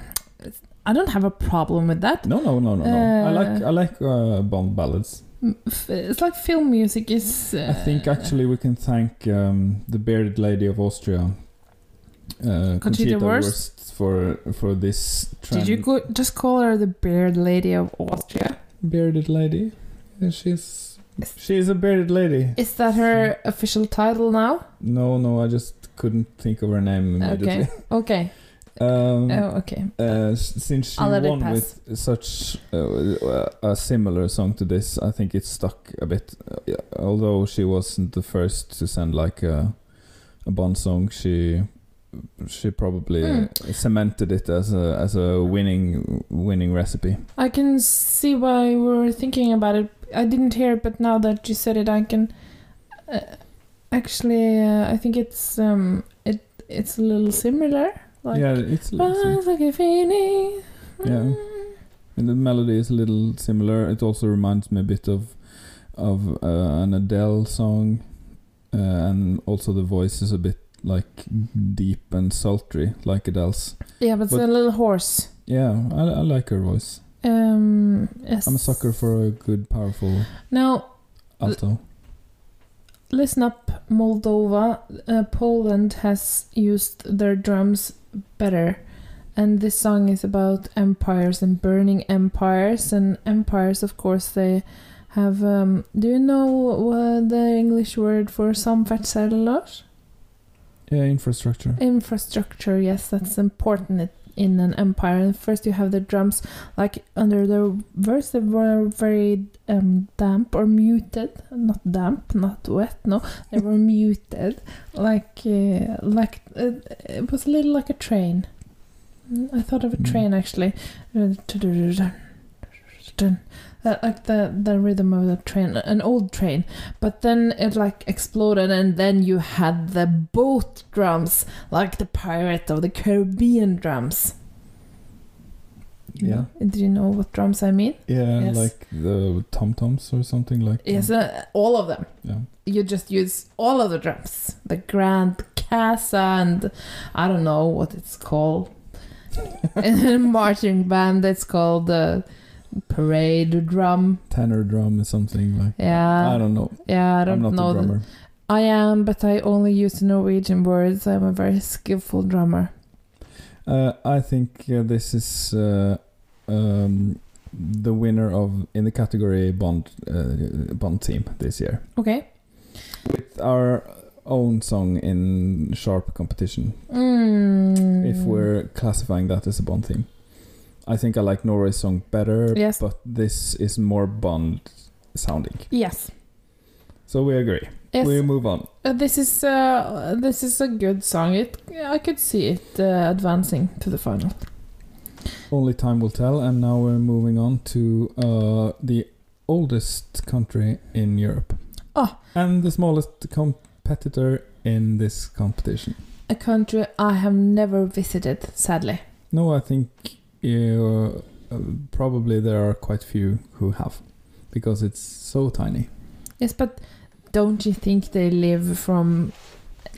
I don't have a problem with that. No, no, no, no, no. I like Uh, I like uh, Bond ballads. F- It's like film music is. Uh, I think actually we can thank um, the bearded lady of Austria, uh, Conchita Wurst? Wurst, for for this trend. Did you go, just call her the beard lady of Austria? bearded lady? Yeah, she's she's a bearded lady. Is that her official title now? No, no, I just couldn't think of her name immediately. Okay. Okay. Um, Oh, okay. uh, since she won pass. with such uh, a similar song to this, I think it stuck a bit. Uh, although she wasn't the first to send like a a Bond song, she she probably Hmm. cemented it as a as a winning winning recipe. I can see why we were thinking about it. I didn't hear it, but now that you said it, I can. Uh, actually, uh, I think it's um, it it's a little similar. Like, yeah, it's a little sim- "Rise like a phoenix." yeah. And the melody is a little similar. It also reminds me a bit of of uh, an Adele song, uh, and also the voice is a bit like deep and sultry, like Adele's. Yeah, but it's a little hoarse. Yeah, I, I like her voice. Um, yes. I'm a sucker for a good, powerful Now, alto. listen up, Moldova. Uh, Poland has used their drums better. And this song is about empires and burning empires. And empires, of course, they have. Um, do you know what the English word for samferdsellar? Yeah, infrastructure. Infrastructure, yes, that's important in an empire. And first, you have the drums, like under the verse, they were very um, damp or muted. Not damp, not wet. No, they were muted, like uh, like uh, it was a little like a train. I thought of a Mm. train actually. That, like uh, the the rhythm of the train, an old train, but then it like exploded, and then you had the boat drums, like the Pirate of the Caribbean drums. Yeah. Mm, Do you know what drums I mean? Yeah, Yes. like the tom toms or something like. Yes, uh, all of them. Yeah. You just use all of the drums, the Grand Casa, and I don't know what it's called. In marching band, it's called the parade drum. Tenor drum is something like. Yeah. I don't know. Yeah, I don't I'm not know. a drummer. I am, but I only use Norwegian words. I'm a very skillful drummer. Uh, I think uh, this is uh, um, the winner of in the category Bond uh, Bond team this year. Okay. With our own song in sharp competition. Mm. If we're classifying that as a Bond theme, I think I like Norway's song better. Yes. but this is more Bond sounding. Yes. So we agree. Yes. We move on. Uh, this is uh, this is a good song. It I could see it uh, advancing to the final. Only time will tell. And now we're moving on to uh, the oldest country in Europe. Oh. And the smallest competitor in this competition. A country I have never visited, sadly. No, I think uh, uh, probably there are quite few who have, because it's so tiny. Yes, but don't you think they live from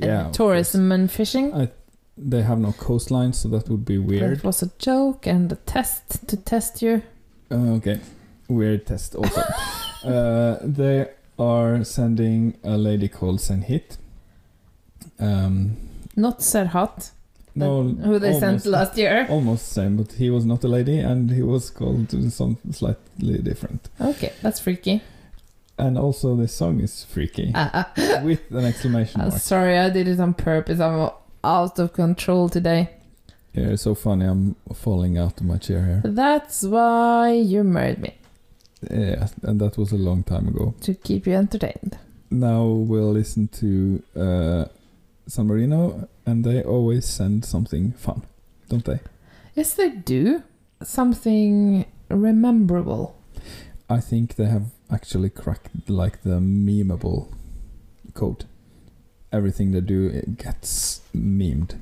uh, Yeah, tourism and fishing? I, they have no coastline, so that would be weird. It was a joke and a test to test you. Uh, okay, weird test also. uh, they are sending a lady called Senhit. Um, Not Serhat, no, who they sent last year. Almost same, but he was not a lady, and he was called something slightly different. Okay, that's freaky. And also, the song is freaky Ah, with an exclamation I'm mark. sorry, I did it on purpose. I'm out of control today. Yeah, it's so funny. I'm falling out of my chair here. That's why you married me Yeah, and that was a long time ago. to keep you entertained. Now we'll listen to uh, San Marino, and they always send something fun, don't they? Yes, they do something rememberable. I think they have actually cracked like the memeable code. Everything they do it gets memed.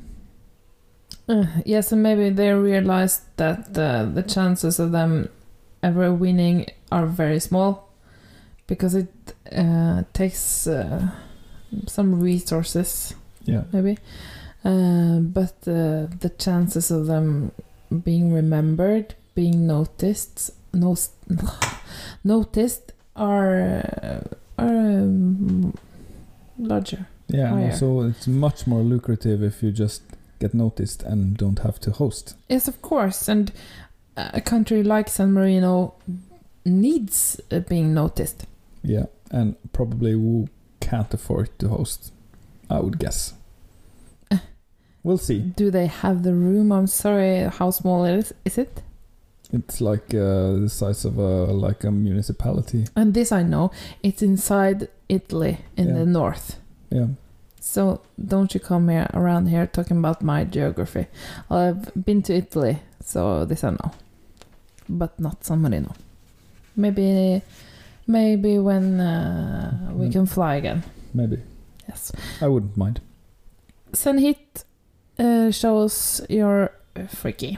Uh, yes, and maybe they realized that uh, the chances of them ever winning are very small because it uh, takes uh, some resources, Yeah. maybe. Uh, but uh, the chances of them being remembered, being noticed, no, noticed are are um, larger. Yeah, Higher. also it's much more lucrative if you just get noticed and don't have to host. Yes, of course. And a country like San Marino needs uh, being noticed. Yeah, and probably can't afford to host, I would guess. We'll see. Do they have the room? I'm sorry, how small it is, is it? It's like uh, the size of a like a municipality. And this I know, it's inside Italy in Yeah. the north. Yeah. So don't you come here around here talking about my geography. I've been to Italy, so this I know, but not San Marino. Maybe, maybe when uh, we Mm. can fly again. Maybe. Yes. I wouldn't mind. Senhit uh, shows you're freaky.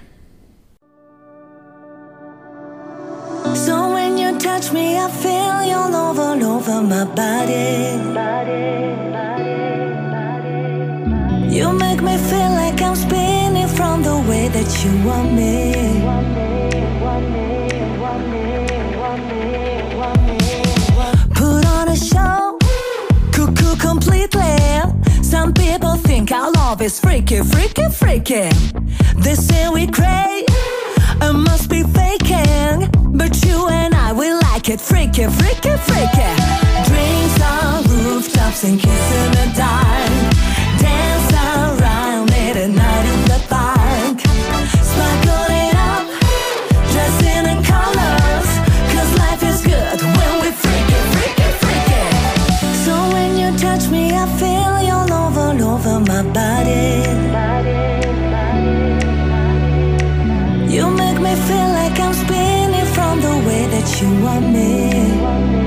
So when you touch me, I feel you all over, over my body. You make me feel like I'm spinning from the way that you want me. Put on a show, cuckoo completely. Some people our love is freaky, freaky, freaky. They say we cray, it must be faking. But you and I, we like it freaky, freaky, freaky. Drinks on rooftops and kiss in the dark. You make me feel like I'm spinning from the way that you want me.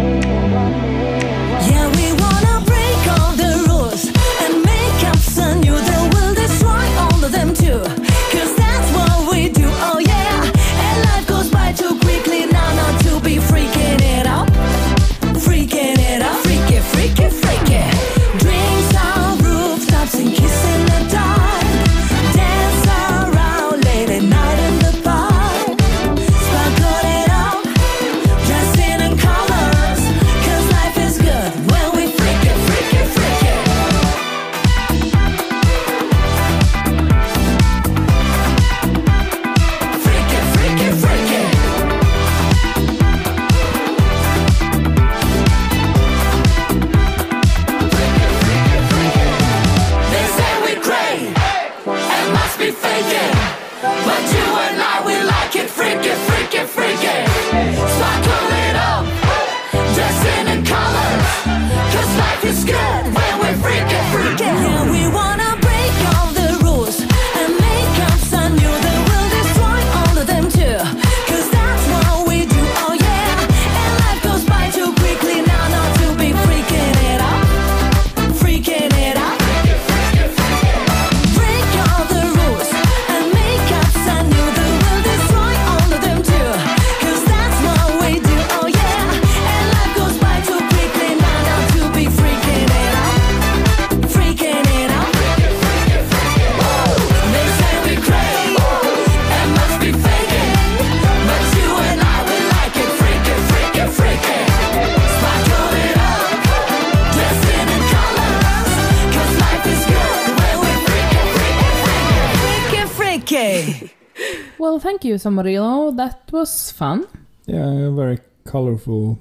You, That was fun. Yeah, a very colorful,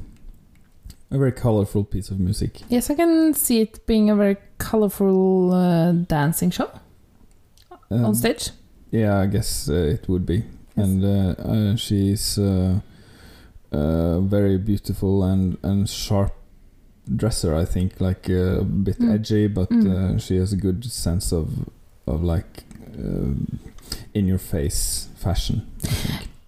a very colorful piece of music. Yes, I can see it being a very colorful uh, dancing show Um, on stage. Yeah, I guess uh, it would be. And uh, uh, she's uh, uh, very beautiful and, and sharp dresser. I think like uh, a bit Mm. edgy, but Mm. uh, she has a good sense of of like um in your face fashion.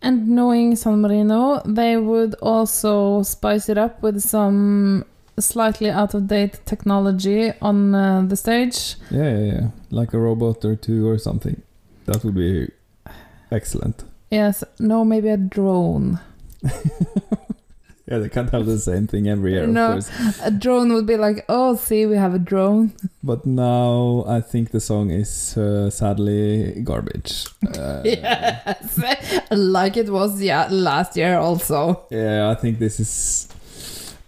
And knowing San Marino, they would also spice it up with some slightly out of date technology on uh, the stage. Yeah, yeah, yeah. Like a robot or two or something. That would be excellent. Yes, no, maybe a drone. Yeah, they can't have the same thing every year, no, of course. a drone would be like, oh, see, we have a drone. But now I think the song is uh, sadly garbage. Uh, yes, like it was yeah last year also. Yeah, I think this is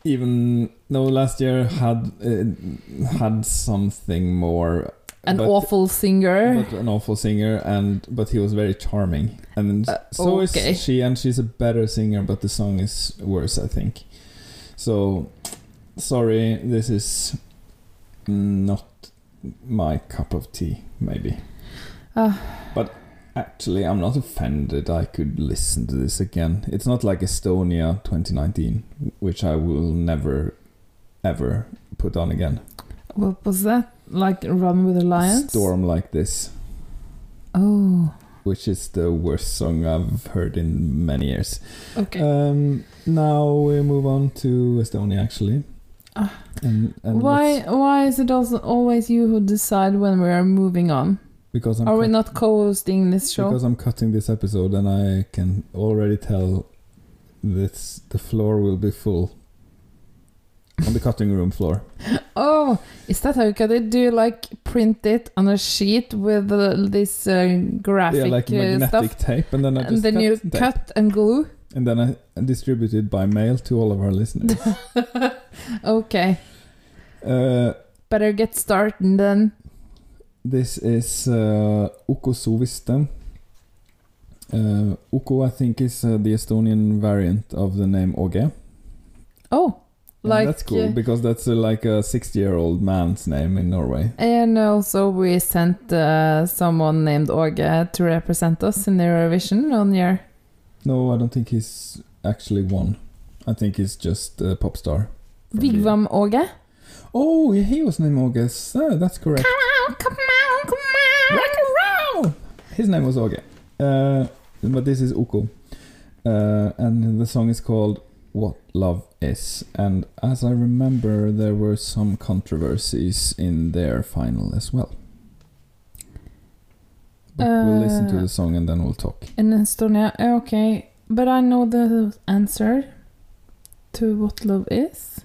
even no last year had uh, had something more An but- awful singer. but an awful singer and but he was very charming and Uh, so okay. is she and she's a better singer but the song is worse I think so sorry this is not my cup of tea maybe Ah. but actually I'm not offended I could listen to this again it's not like Estonia 2019 which I will never ever put on again What was that? Like Run with the Lions? Storm like this Oh, which is the worst song I've heard in many years. okay. Um, now we move on to Estonia, actually. Ah. And, and why why is it also always you who decide when we are moving on? Because I'm Are we not co-hosting this show? because I'm cutting this episode, and I can already tell this the floor will be full on the cutting room floor. Oh, is that how you cut it? Do you like print it on a sheet with uh, this uh, graphic yeah, like uh, magnetic stuff? tape, and then I just And then cut you and tape. cut and glue? and then I distributed by mail to all of our listeners. okay, uh, better get started then. This is uh, Uku Suviste. Uh, Uku, I think, is uh, the Estonian variant of the name Åge. Oh, like that's cool uh, because that's uh, like a 60-year-old man's name in Norway. And also, we sent uh, someone named Åge to represent us in the Eurovision one year. No, I don't think he's actually won. I think he's just a pop star. Wig Wam Åge. Oh, yeah, he was named Åge. So that's correct. Come on, come on, come on. Rock and roll! His name was Åge. Uh, but this is Uku. Uh, and the song is called What Love Is. And as I remember, there were some controversies in their final as well. But we'll listen to Uh, the song and then we'll talk. In Estonia, eh, okay. But I know the answer to what love is.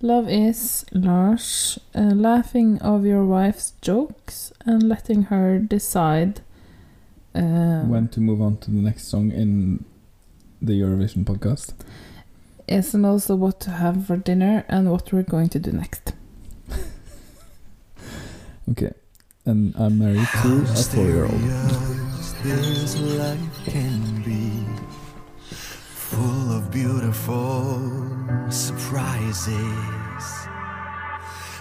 Love is Lars uh, laughing of your wife's jokes and letting her decide. Uh, when to move on to the next song in the Eurovision podcast. Yes, and also what to have for dinner and what we're going to do next. Okay. And I'm married to a four year old. This life can be full of beautiful surprises.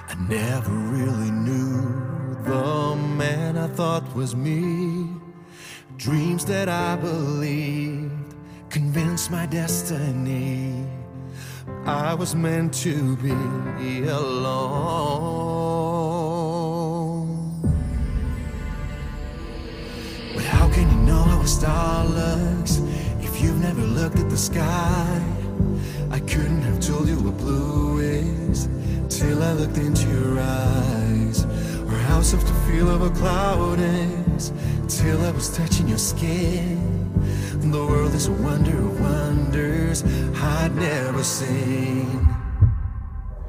I never really knew the man I thought was me Dreams that I believed convinced my destiny. I was meant to be alone. But how can you know how a star looks if you've never looked at the sky? I couldn't have told you what blue is till I looked into your eyes, or how soft the feel of a cloud is till I was touching your skin. The world is a wonder of wonders I'd never seen.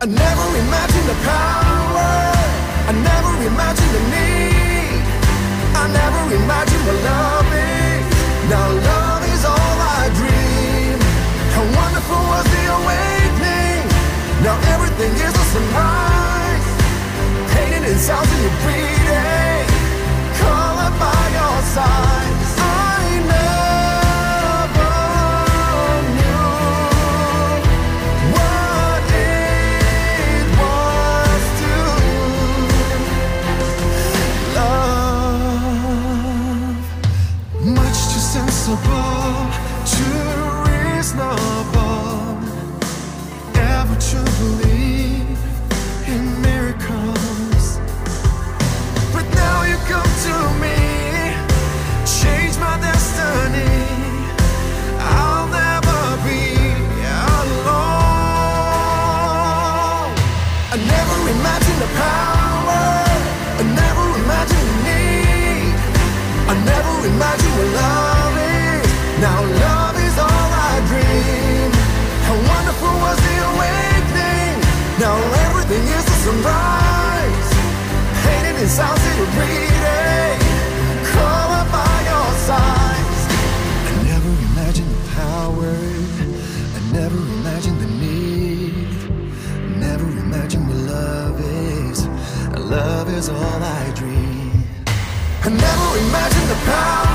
I never imagined the power. I never imagined the need. I never imagined what love is. Now love is all I dream. How wonderful was the awakening. Now everything is a sunrise. Painted in sounds and you're breathing. Color by your side. All I dream. I never imagined the power.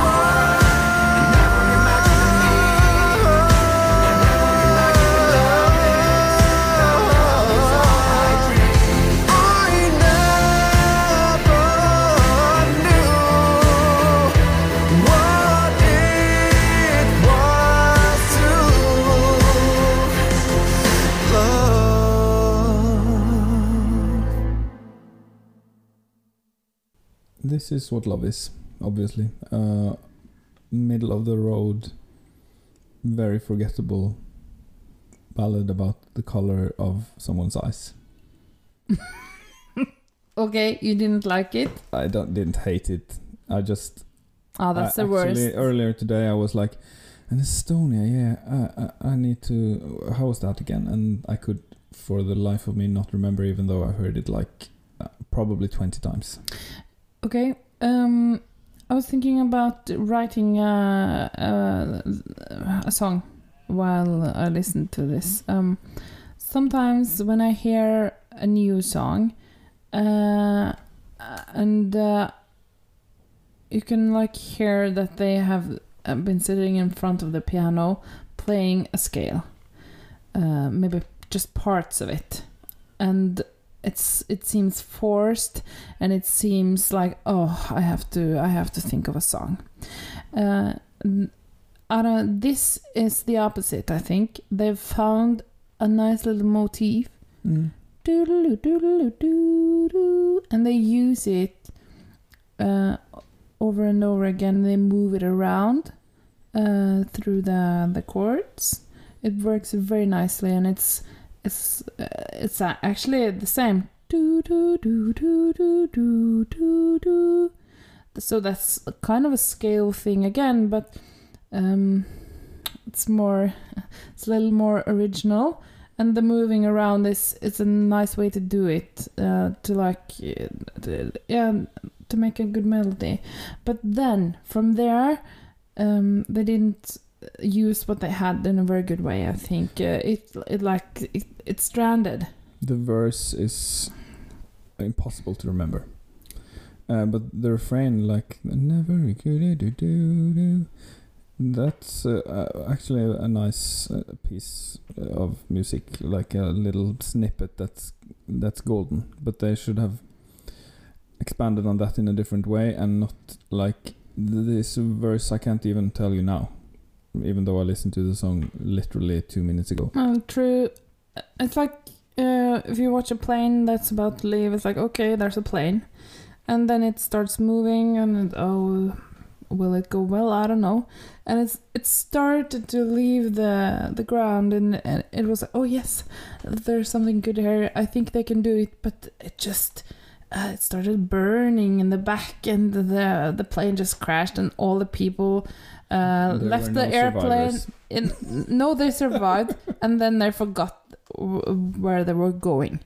This is what love is, obviously. Uh, middle of the road, very forgettable ballad about the color of someone's eyes. Okay, you didn't like it. I don't didn't hate it. I just Oh, that's I- the worst. Earlier today, I was like, "An Estonia, yeah. I, I I need to. How was that again?" And I could, for the life of me, not remember, even though I heard it like uh, probably twenty times. Okay. Um, I was thinking about writing a, a, a song while I listened to this. Um, sometimes when I hear a new song, uh, and uh, you can like hear that they have uh, been sitting in front of the piano playing a scale, uh, maybe just parts of it, and it's it seems forced and it seems like oh i have to i have to think of a song. Uh, n- I don't, this is the opposite i think. They've found a nice little motif. Mm. and they use it uh, over and over again. They move it around uh, through the the chords. It works very nicely and it's it's uh, it's actually the same. Do do do do do do do do. So that's kind of a scale thing again, but um, it's more, it's a little more original, and the moving around is it's a nice way to do it uh, to like uh, yeah to make a good melody. But then from there, um, they didn't use what they had in a very good way i think uh, it it like it, it stranded The verse is impossible to remember. Uh, but the refrain, like never do do do do, that's uh, uh, actually a, a nice uh, piece of music, like a little snippet that's that's golden. But they should have expanded on that in a different way and not like this verse I can't even tell you now, even though I listened to the song literally two minutes ago. Well, true. It's like uh, if you watch a plane that's about to leave, it's like, okay, there's a plane. And then it starts moving, and it, oh, will it go well? I don't know. And it's it started to leave the the ground, and, and it was like, oh yes, there's something good here. I think they can do it, but it just uh, it started burning in the back, and the the plane just crashed, and all the people uh, left the no airplane. In, no, they survived, and then they forgot where they were going.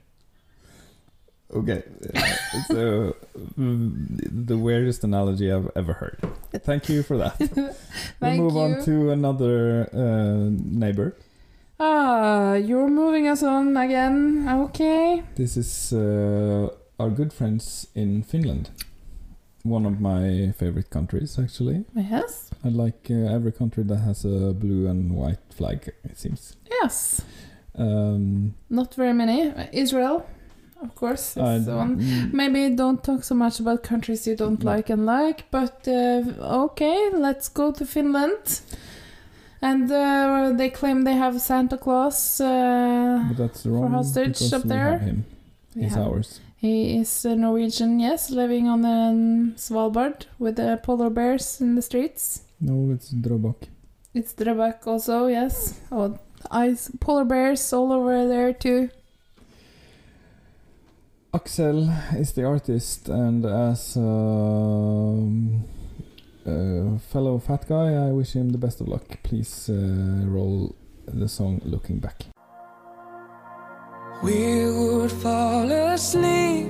Okay, uh, uh, mm, the weirdest analogy I've ever heard. Thank you for that. we'll move you. on to another uh, neighbor. Ah, you're moving us on again. Okay. This is uh, our good friends in Finland. One of my favorite countries, actually. Yes. I like uh, every country that has a blue and white flag, it seems. Yes. Um, Not very many. Israel, of course. Is one. mm, Maybe don't talk so much about countries you don't No. like and like, but uh, okay, let's go to Finland. And uh, they claim they have Santa Claus. Uh, but that's wrong hostage up we there? have him. He's have- ours. He is a Norwegian, yes, living on um, Svalbard with the polar bears in the streets. No, it's Drobak. It's Drabak also, yes. Og ice polar bears all over there too. Axel is the artist, and as um, a fellow fat guy, I wish him the best of luck. Please uh, roll the song "Looking Back." We would fall asleep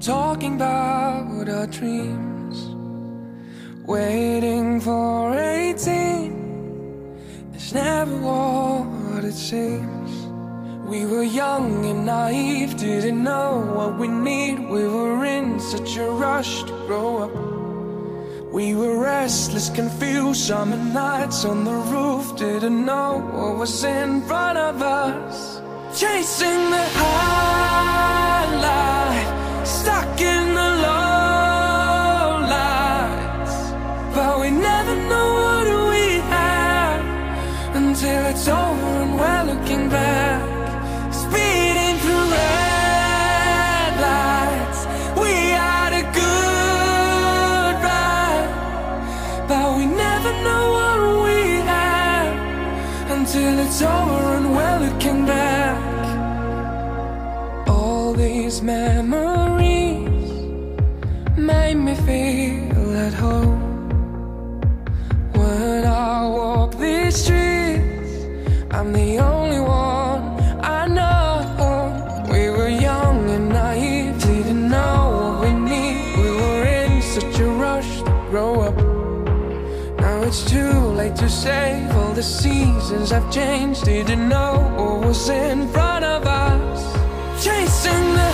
talking about our dreams, waiting for 18. It's never what it seems. We were young and naive, didn't know what we need. We were in such a rush to grow up. We were restless, confused, summer nights on the roof, didn't know what was in front of us. Chasing the high life, stuck in the low it's over and we're looking back. Speeding through red lights, we had a good ride. But we never know what we have until it's over and we're looking back. All these memories it's too late to save all the seasons I've changed. Didn't know what was in front of us. Chasing the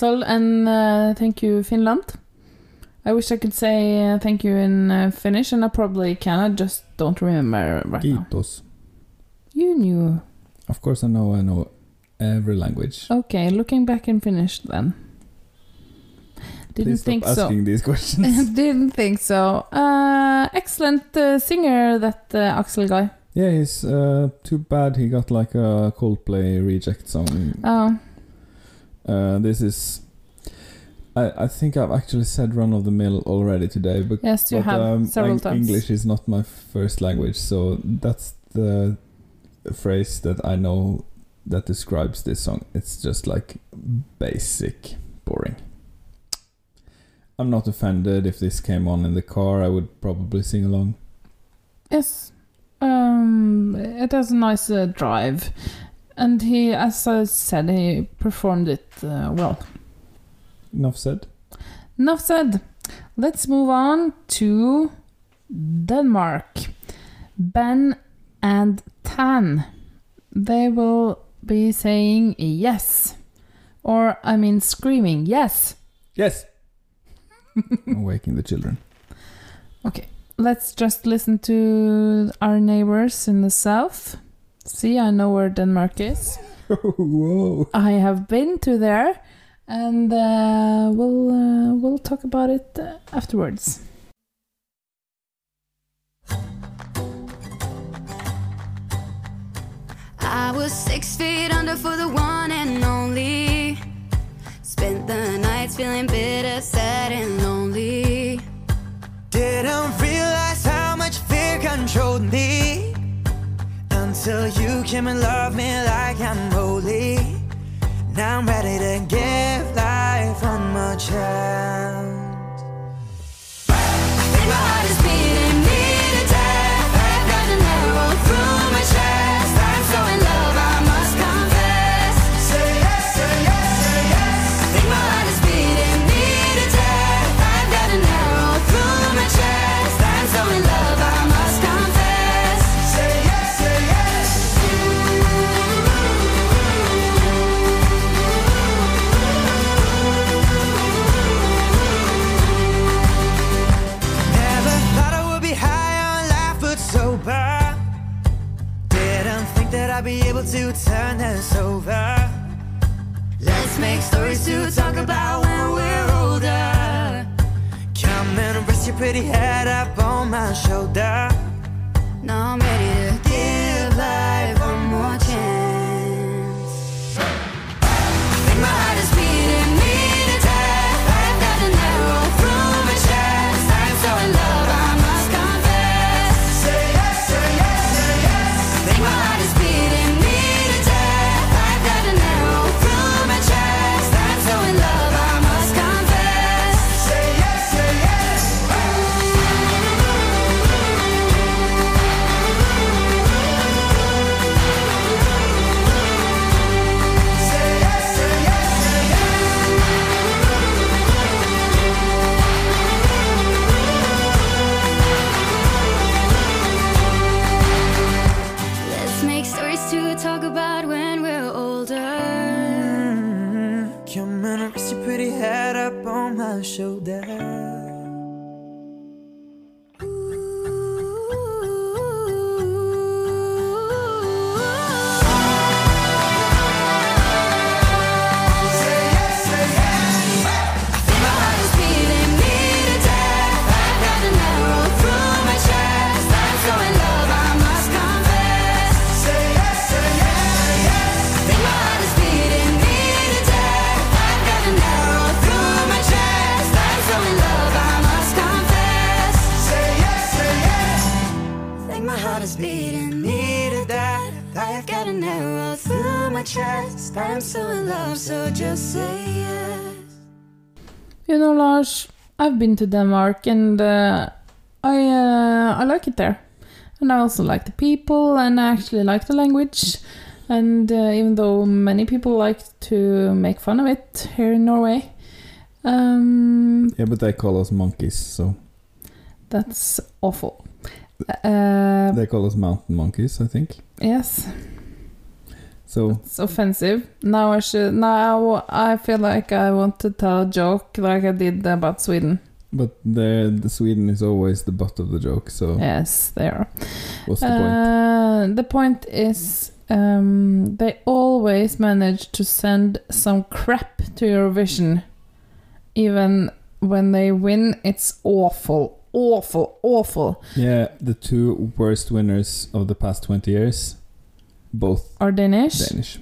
Aksel, and uh, thank you, Finland. I wish I could say uh, thank you in uh, Finnish, and I probably can. I just don't remember right now. You knew. Of course, I know. I know every language. Okay, looking back in Finnish then. Didn't Please think stop so. asking these questions. Didn't think so. Uh, excellent uh, singer, that uh, Aksel guy. yeah, he's uh, too bad he got like a Coldplay reject song. Oh, Uh, this is. I, I think I've actually said run of the mill already today, but, yes, you but have um, several Eng- times. English is not my first language, so that's the phrase that I know that describes this song. It's just like basic, boring. I'm not offended if this came on in the car. I would probably sing along. Yes. Um, it has a nice uh, drive. And he, as I said, he performed it uh, well. Enough said. Enough said. Let's move on to Denmark. Ben and Tan. They will be saying yes. Or, I mean, screaming yes. Yes. Awaking the children. Okay, let's just listen to our neighbors in the south. See, I know where Denmark is. Whoa. I have been to there, and uh, we'll uh, we'll talk about it uh, afterwards. I was six feet under for the one and only. Spent the nights feeling bitter, sad, and lonely. Didn't realize how much fear controlled me until you came and loved me like I'm holy. Now I'm ready to give life one more chance. I think my heart is beating me to death. I've got an arrow through my chest. Think be able to turn this over. Let's make stories to talk about when we're older. Come and rest your pretty head up on my shoulder. Now I'm ready to give life one more been to Denmark and uh, I uh, I like it there, and I also like the people, and I actually like the language. And uh, even though many people like to make fun of it here in Norway, um, Yeah, but they call us monkeys, so that's awful. Uh, they call us mountain monkeys, I think. yes, So it's offensive. Now I should. Now I feel like I want to tell a joke like I did about Sweden. But the the Sweden is always the butt of the joke. So Yes, they are. what's the point? Uh, the point is, um, they always manage to send some crap to Eurovision, even when they win, it's awful, awful, awful. Yeah, the two worst winners of the past 20 years, both Are Danish, Danish.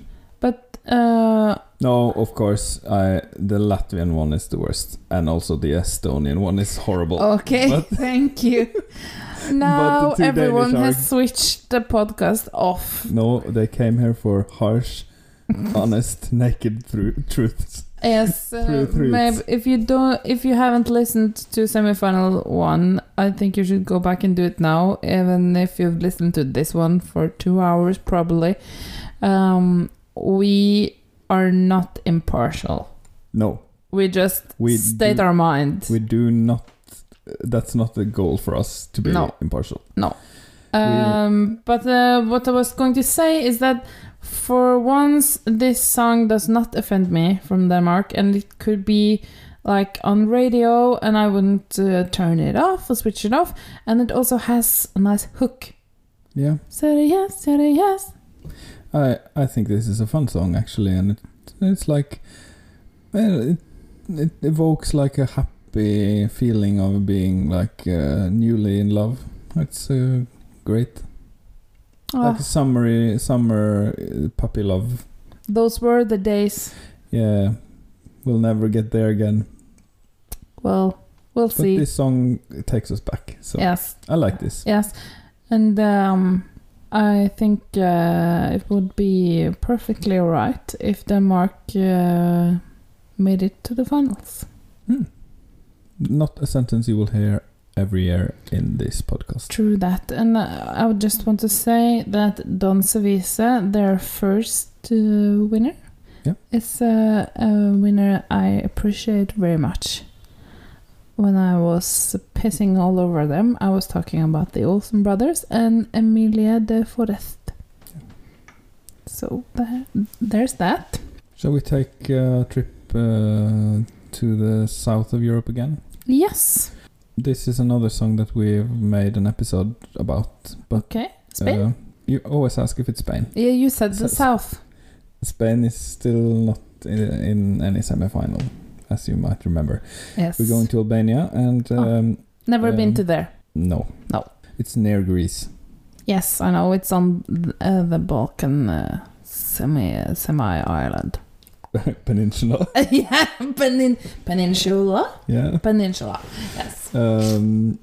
Uh, No, of course, I, the Latvian one is the worst, and also the Estonian one is horrible. okay, But- thank you. Now everyone are- has switched the podcast off. No, they came here for harsh, honest, naked tru- truths. Yes, uh, maybe if you don't, if you haven't listened to semifinal one, I think you should go back and do it now. Even if you've listened to this one for two hours, probably. Um, we are not impartial. No, We just We state do- our mind. we do not. That's not the goal for us to be No. impartial. Um, but uh, what I was going to say is that for once, this song does not offend me from Denmark, and it could be like on radio, and I wouldn't uh, turn it off or switch it off. And it also has a nice hook. Yeah, Say yes, say yes. I I think this is a fun song actually, and it, it's like, well, it it evokes like a happy feeling of being like uh, newly in love. It's uh, great, Ah, like a summery summer uh, puppy love. those were the days. Yeah, we'll never get there again. Well, we'll But see. this song takes us back, so yes. I like this. Yes, and um, I think uh, it would be perfectly alright if Denmark uh, made it to the finals. Not a sentence you will hear every year in this podcast. True that, and uh, I would just want to say that Dansevise, their first uh, winner, Yeah. is uh, a winner I appreciate very much. When I was pissing all over them, I was talking about the Olsen brothers and Emmelie de Forest. So there, there's that. Shall we take a trip uh, to the south of Europe again? Yes. This is another song that we've made an episode about, but Okay. Spain. uh, you always ask if it's Spain. yeah, you said the so- south. Spain is still not in, in any semi-final, as you might remember. Yes. We're going to Albania, and Oh. um, Never been um, to there. no, No. it's near Greece. Yes, I know it's on th- uh, the Balkan uh, semi semi island. Peninsula. yeah, penin- peninsula. yeah. Peninsula. Yes. Um,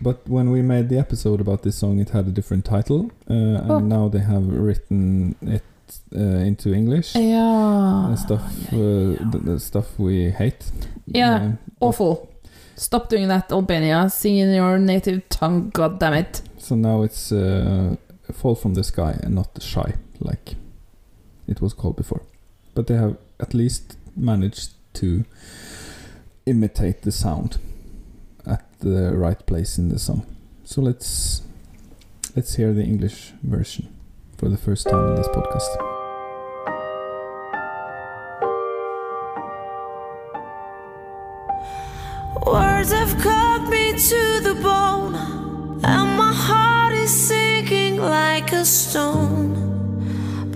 but when we made the episode about this song, it had a different title, uh, and Oh. now they have written it uh, into English. Yeah. and stuff, uh, the, the stuff we hate. Yeah. Awful. Stop doing that, Albania. Sing in your native tongue. God damn it. so now it's uh, "Fall from the Sky" and not "Shy" like it was called before. But they have at least managed to imitate the sound at the right place in the song. So let's let's hear the English version for the first time in this podcast. Words have cut me to the bone, and my heart is sinking like a stone.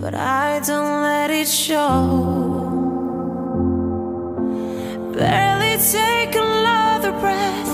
But I don't let it show. Barely take another breath,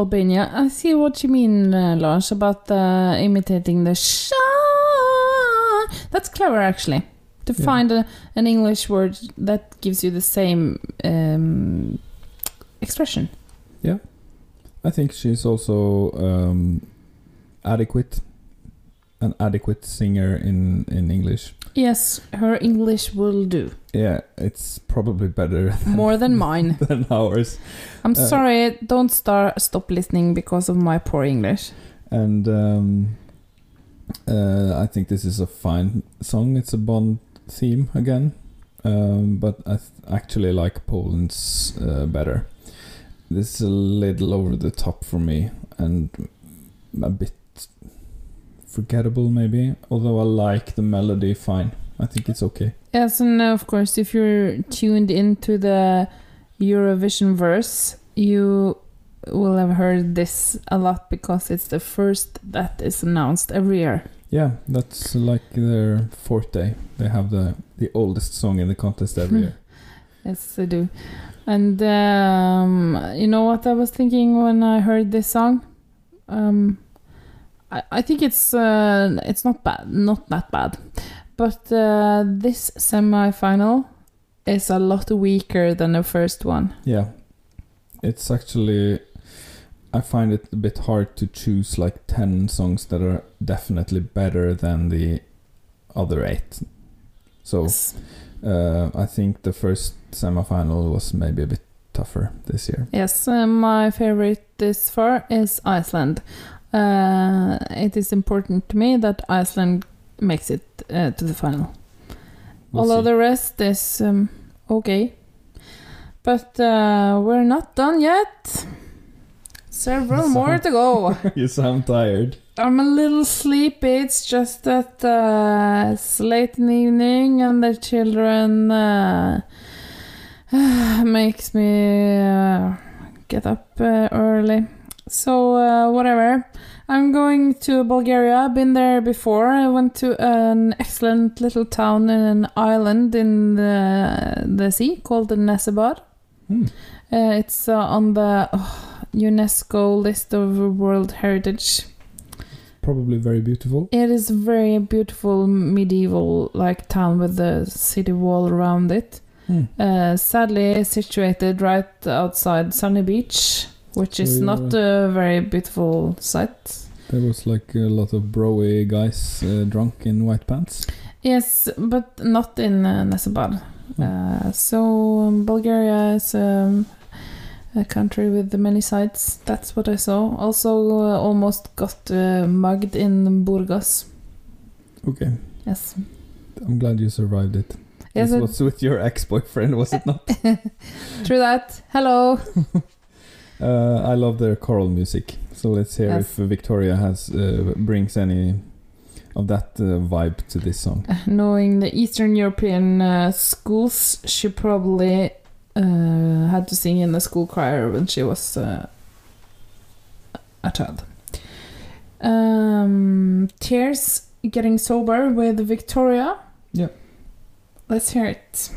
Albania. I see what you mean, uh, Lars, about uh, imitating the shy. That's clever, actually. To Yeah. find a, an English word that gives you the same um, expression. Yeah. I think she's also um, adequate, an adequate singer in in English. Yes, her English will do. Yeah, it's probably better More than mine. than ours. I'm Uh, sorry, don't start stop listening because of my poor English. And um, uh, I think this is a fine song. It's a Bond theme again, um, but I actually like Poland's uh, better. This is a little over the top for me and a bit forgettable, maybe. Although I like the melody fine. I think it's okay. Yes, and of course, if you're tuned into the Eurovision verse, you will have heard this a lot because it's the first that is announced every year. Yeah, that's like their forte. They have the the oldest song in the contest every year. Yes, they do. And um, you know what I was thinking when I heard this song? Um, I, I think it's uh, it's not bad, not that bad, but uh, this semi-final is a lot weaker than the first one. Yeah. It's actually I find it a bit hard to choose like 10 songs that are definitely better than the other 8. So uh, I think the first semifinal was maybe a bit tougher this year. Yes, uh, my favorite this far is Iceland. Uh, it is important to me that Iceland makes it uh, to the final. We'll Although see. the rest is um, okay. But uh, we're not done yet. Several more to go. you sound tired. I'm a little sleepy. It's just that uh, it's late in the evening and the children uh, makes me uh, get up uh, early. So uh, whatever. I'm going to Bulgaria. I've been there before. I went to an excellent little town in an island in the, the sea called the Nessebar. Hmm. Uh, it's uh, on the oh, UNESCO list of World Heritage. Probably very beautiful. It is a very beautiful medieval like town with the city wall around it. Uh, sadly situated right outside Sunny Beach, which is So not a very beautiful sight. There was like a lot of broy guys uh, drunk in white pants. Yes, but not in uh, Nessebar. Uh, so um, Bulgaria is um, a country with many sites. That's what I saw. Also, uh, almost got uh, mugged in Burgas. Okay. Yes. I'm glad you survived it. Yes, this it- was with your ex-boyfriend, was it not? True that. Hello. Uh, I love their choral music, so let's hear Yes. if Victoria has uh, brings any of that uh, vibe to this song. Knowing the Eastern European uh, schools, she probably uh, had to sing in the school choir when she was uh, a child. Um, Tears Getting Sober with Victoria. Yeah. Let's hear it.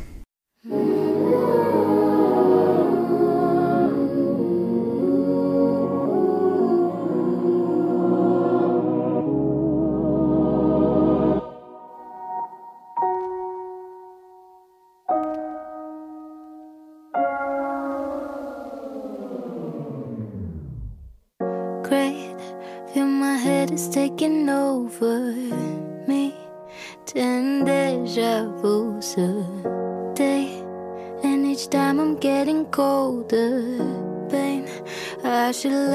Should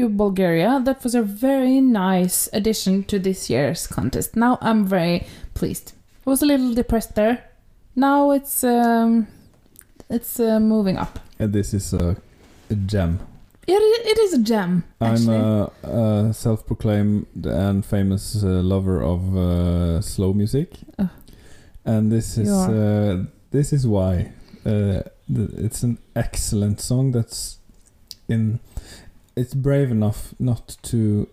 you, Bulgaria. That was a very nice addition to this year's contest. Now I'm very pleased. I was a little depressed there. Now it's um, it's uh, moving up. And this is a, a gem. It, it is a gem. I'm a, a self-proclaimed and famous uh, lover of uh, slow music, Oh. and this is uh, this is why uh, it's an excellent song. That's in. It's brave enough not to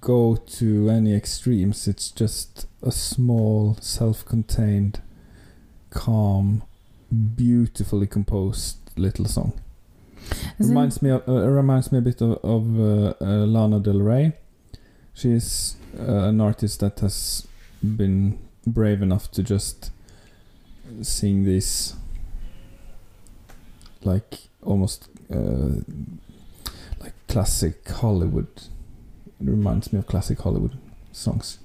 go to any extremes. It's just a small, self-contained, calm, beautifully composed little song. Isn't- Reminds me of, uh, reminds me a bit of, of uh, uh, Lana Del Rey. She's uh, an artist that has been brave enough to just sing these like almost uh, classic Hollywood. It reminds me of classic Hollywood songs.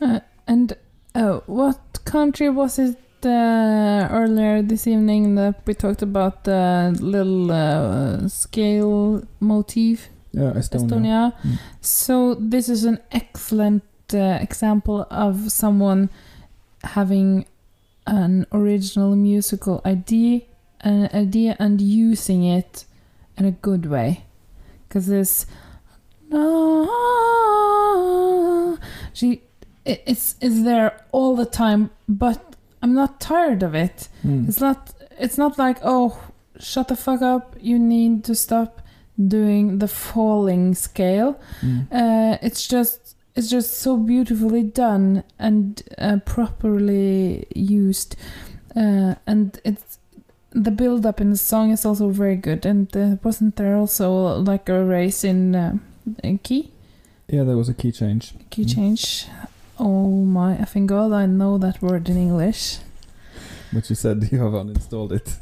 Uh, and uh, what country was it uh, earlier this evening that we talked about the little uh, scale motif? Yeah, Estonia. Estonia. Mm. So this is an excellent uh, example of someone having an original musical idea, an idea, and using it in a good way. Because this, no, she, it, it's it's there all the time, but I'm not tired of it. Mm. It's not. It's not like oh, shut the fuck up. You need to stop doing the falling scale. Mm. Uh, it's just it's just so beautifully done and uh, properly used, uh, and it's the build up in the song is also very good. And uh, wasn't there also like a race in, uh, in key Yeah, there was a key change. key Mm. change? Oh my effing god! I know that word in English. But you said you have uninstalled it.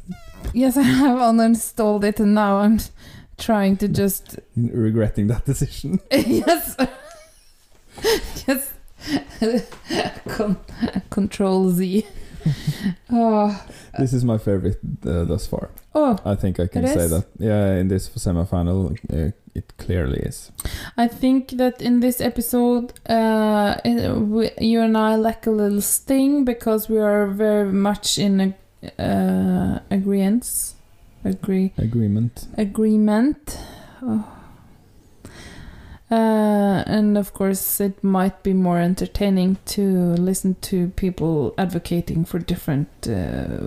Yes, I have uninstalled it, and now I'm trying to just Regretting that decision. yes, yes. Con- Control Z. oh, This is my favorite uh, thus far. oh! I think I can say is? that. Yeah, in this semi-final, uh, it clearly is. I think that in this episode, uh, we, you and I lack a little sting because we are very much in a, uh, agreement. Agree. Agreement. agreement. Oh. Uh, and of course, it might be more entertaining to listen to people advocating for different uh,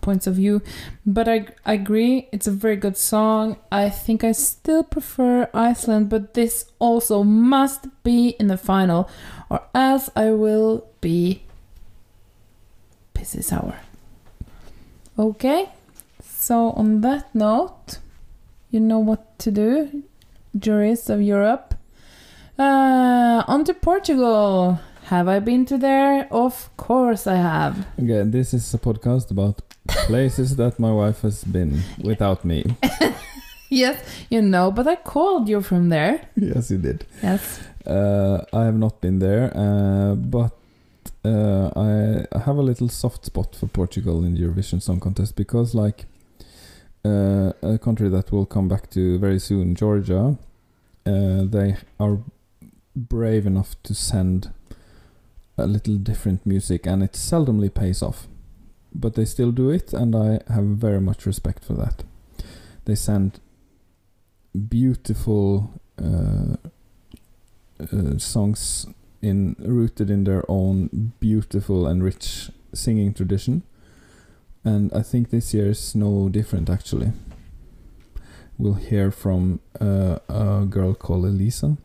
points of view. But I, I agree, it's a very good song. I think I still prefer Iceland, but this also must be in the final, or else I will be pissy sour. Okay, so on that note, you know what to do, juries of Europe. Uh, on to Portugal. Have I been to there? Of course I have. Okay, this is a podcast about places that my wife has been without me. Yes, you know, but I called you from there. yes, you did. Yes. Uh, I have not been there, uh, but uh, I I have a little soft spot for Portugal in the Eurovision Song Contest because, like, uh, a country that we'll come back to very soon, Georgia, uh, they are brave enough to send a little different music, and it seldomly pays off, but they still do it, and I have very much respect for that. They send beautiful. Uh, uh, songs in rooted in their own beautiful and rich singing tradition and i think this year is no different actually we'll hear from uh, a girl called elisa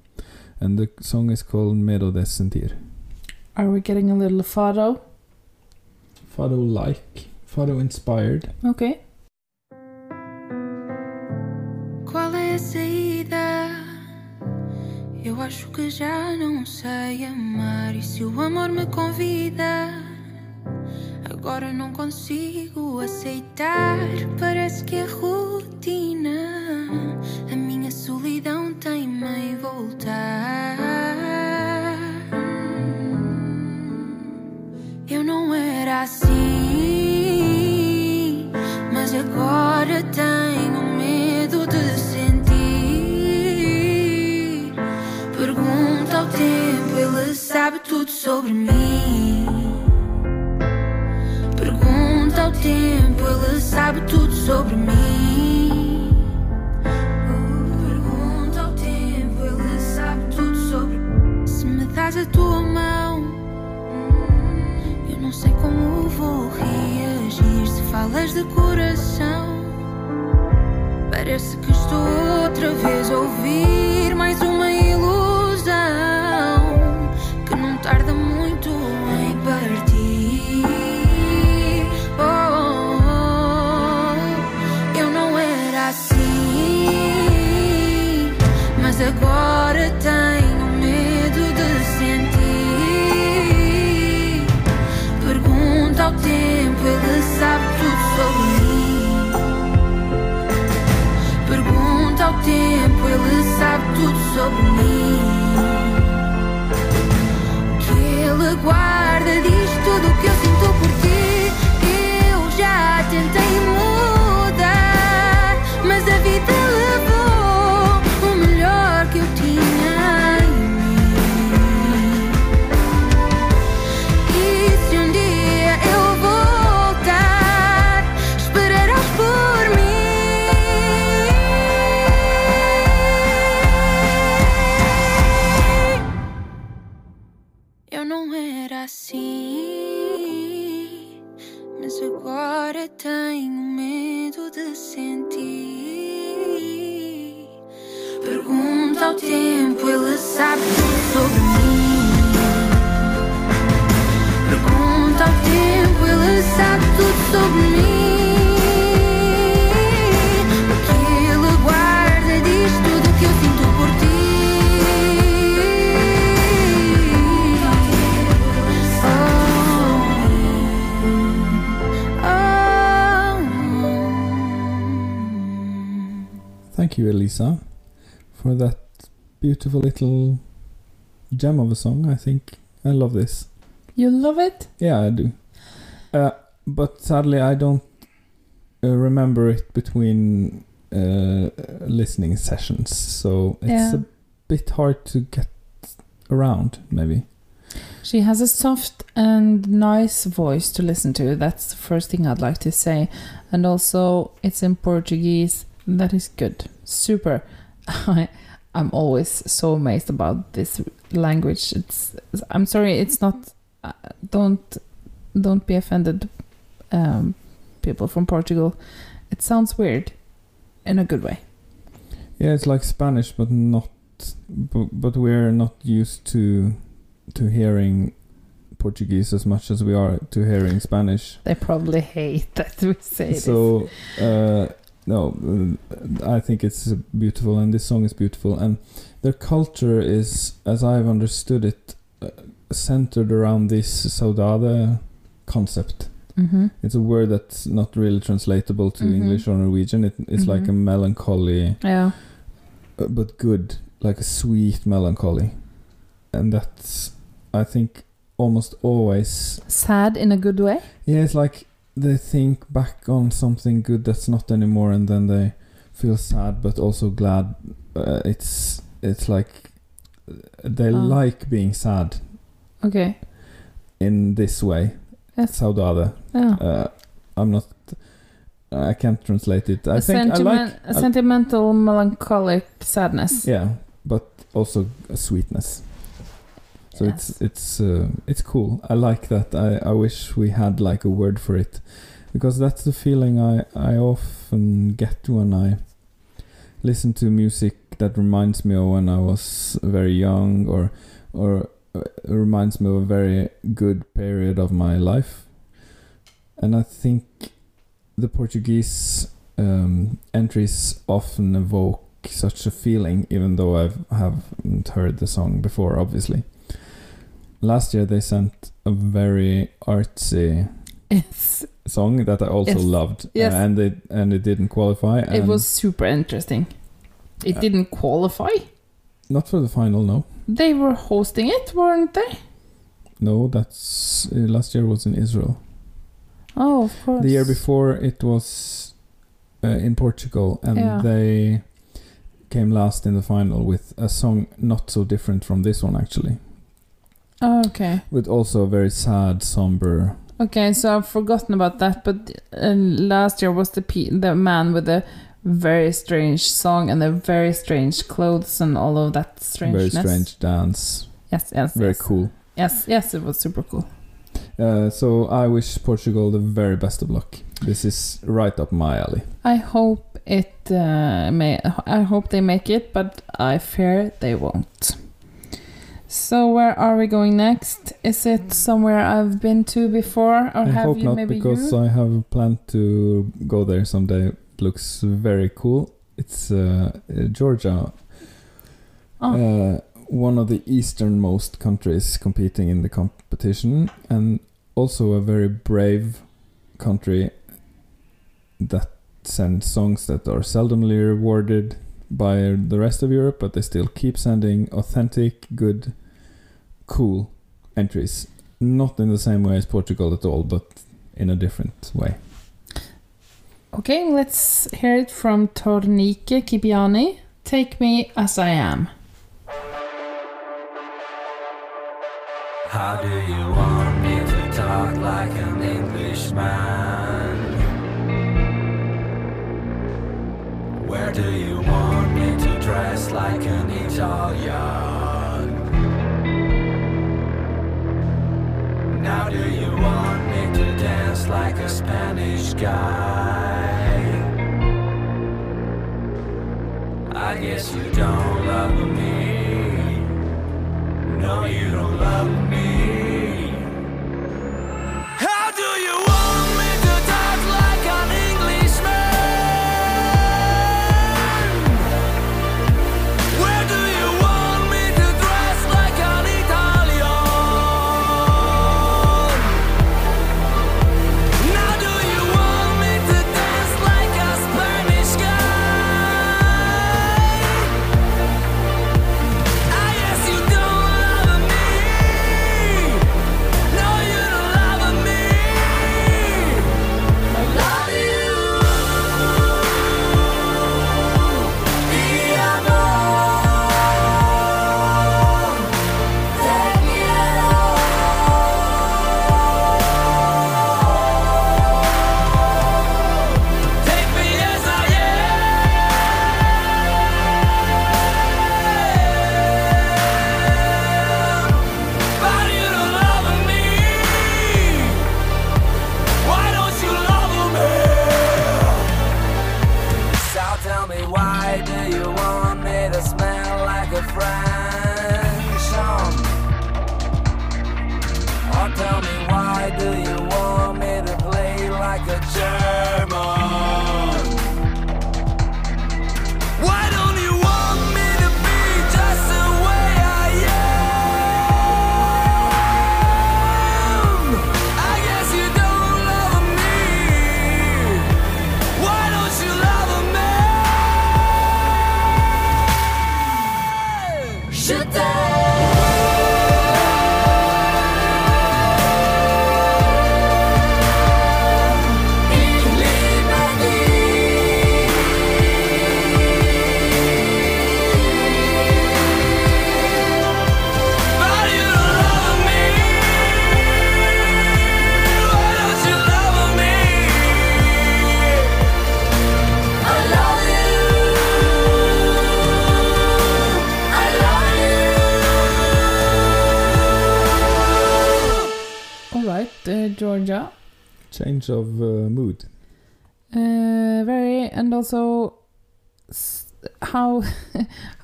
and the song is called medo de sentir Are we getting a little photo? fado like fado inspired Okay. Qual é a saída? Eu acho que já não sei amar. E se o amor me convida, agora não consigo aceitar. Parece que é rotina. A minha solidão tem-me em voltar. Eu não era assim, mas agora tenho medo de sentir. Pergunta ao tempo, ele sabe tudo sobre mim. Tempo, ele sabe tudo sobre mim. Pergunta ao tempo, ele sabe tudo sobre Se me dás a tua mão, eu não sei como vou reagir se falas de coração. Parece que estou outra vez a ouvir mais uma Pergunta ao tempo, ele sabe tudo sobre mim. O que ele guarda diz tudo o que eu sinto por ti. Eu já tentei mudar, thank you elisa for that beautiful little gem of a song i think i love this You love it? Yeah, I do. Uh, but sadly, I don't uh, remember it between uh, listening sessions, so it's Yeah. a bit hard to get around. Maybe. She has a soft and nice voice to listen to. That's the first thing I'd like to say. And also, it's in Portuguese. That is good. Super. I, I'm always so amazed about this language. It's. I'm sorry. It's not. Uh, don't, don't be offended, um, people from Portugal. It sounds weird, in a good way. Yeah, it's like Spanish, but not. But, but we're not used to to hearing Portuguese as much as we are to hearing Spanish. They probably hate that we say this. so uh, no i think it's beautiful and this song is beautiful and their culture is as i've understood it uh, centered around this saudade concept. Mm-hmm. It's a word that's not really translatable to Mhm. English or Norwegian. It, it's like a melancholy, Yeah. uh, but good, like a sweet melancholy, and that's I think almost always Sad in a good way. yeah. It's like they think back on something good that's not anymore, and then they feel sad but also glad. Uh, it's it's like they Oh. like being sad Okay. in this way. Yes. Saudade. Yeah. Uh, I'm not. I can't translate it. I a think I like. a sentimental, melancholic sadness. yeah, but also a sweetness. So it's it's uh, it's cool. I like that. I, I wish we had like a word for it, because that's the feeling I I often get when I listen to music that reminds me of when I was very young or or reminds me of a very good period of my life. And I think the Portuguese um, entries often evoke such a feeling, even though I haven't heard the song before, obviously. Last year they sent a very artsy Yes. song that I also Yes. loved, Yes. and it and it didn't qualify. It was super interesting. It Uh, didn't qualify. not for the final. No, They were hosting it, weren't they? no, that's uh, last year was in Israel. Oh, of course. The year before it was uh, in Portugal, and Yeah. they came last in the final with a song not so different from this one actually, Oh, okay. with also a very sad, somber. Okay, so I've forgotten about that. But uh, last year was the pe- the man with the very strange song and the very strange clothes and all of that Very strange dance. Yes, yes, Very yes. cool. Yes, yes, it was super cool. Uh, so I wish Portugal the very best of luck. This is right up my alley. I hope it uh, may. I hope they make it, but I fear they won't. So where are we going next? Is it somewhere I've been to before, or I have hope you not maybe because you? I have planned to go there someday. It looks very cool. It's uh, uh, Georgia, Oh. uh, one of the easternmost countries competing in the competition, and also a very brave country that sends songs that are seldomly rewarded by the rest of Europe, but they still keep sending authentic, good, cool entries. Not in the same way as Portugal at all, but in a different way. Okay, let's hear it from Tornike Kipiani. Take me as I am. How do you want me to talk like an Englishman? Where do you want me to dress like an Italian? Now do you want me to dance like a Spanish guy? I guess you don't love me. No, you don't love me.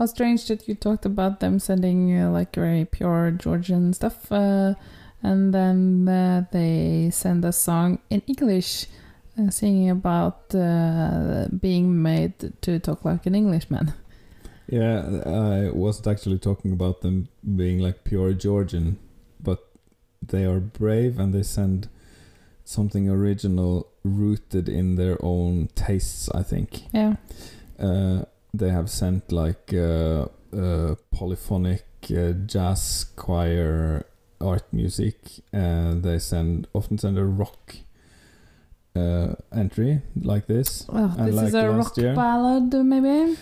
Strange that you talked about them sending uh, like very pure Georgian stuff, uh, and then uh, they send a song in English, uh, singing about uh, being made to talk like an Englishman. Yeah, I wasn't actually talking about them being like pure Georgian, but they are brave and they send something original rooted in their own tastes, I think. Yeah. Uh, they have sent like uh, uh, polyphonic uh, jazz choir art music, and they send often send a rock uh, entry like this. Well, And this like is a rock year- ballad, maybe.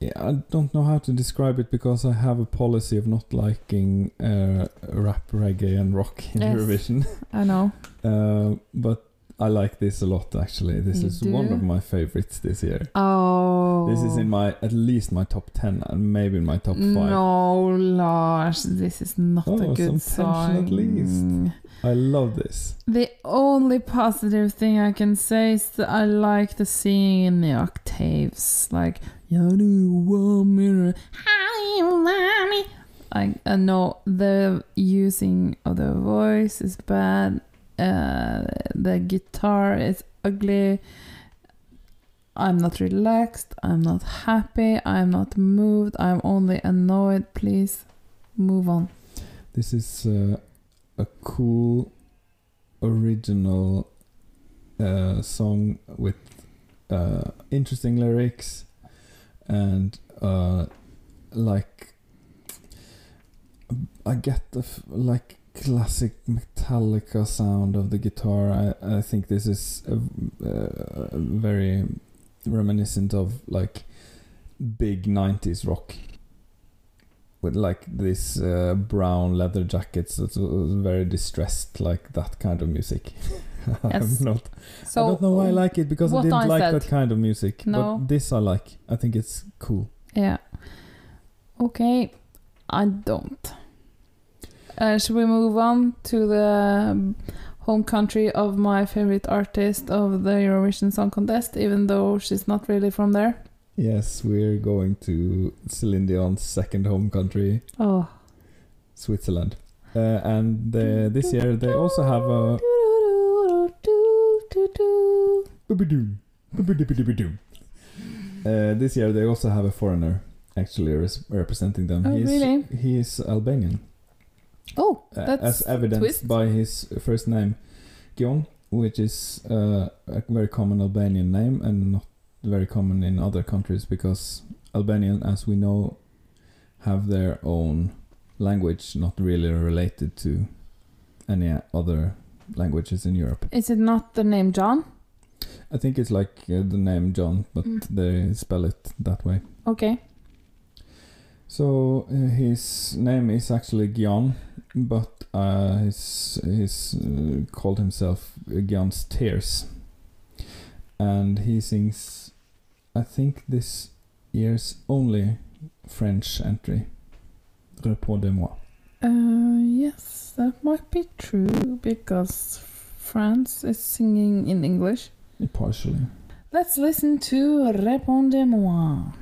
Yeah, I don't know how to describe it because I have a policy of not liking uh, rap, reggae, and rock in Yes. Eurovision. I know. Uh, but I like this a lot actually. This You is one of my favorites this year. Oh, This is in my at least my top ten and maybe in my top five. No, Lars, this is not Oh, a good song. at least. I love this. The only positive thing I can say is that I like the singing in the octaves. Like, you do want me how you love me. I, I know the using of the voice is bad. Uh, the guitar is ugly. I'm not relaxed. I'm not happy. I'm not moved. I'm only annoyed. Please move on. This is uh, a cool original uh, song with uh, interesting lyrics and uh, like I get the like classic Metallica sound of the guitar. I, I think this is a, uh, very reminiscent of like big 90s rock with like this uh, brown leather jackets that's uh, very distressed like that kind of music Yes. i'm not So, i don't know why i like it because i didn't I like said. that kind of music No. but this i like i think it's cool Yeah. Okay, I don't. Uh, should we move on to the um, home country of my favorite artist of the Eurovision Song Contest, even though she's not really from there? yes we're going to celine dion's second home country Oh. switzerland uh, and uh, this year they also have a Uh, this year they also have a foreigner actually res- representing them. Oh, He's, really? He is Albanian, Oh, uh, that's as evidenced twist. by his first name, Gjon, which is uh, a very common Albanian name and not very common in other countries because Albanian, as we know, have their own language, not really related to any other languages in Europe. Is it not the name John? I think it's like uh, the name John, but Mm. they spell it that way. Okay. So uh, his name is actually Gjon, but uh, he's he's uh, called himself Gjon's Tears, and he sings, I think this year's only French entry, Répondez-moi. Uh, yes, that might be true because France is singing in English. Partially. Let's listen to Répondez-moi.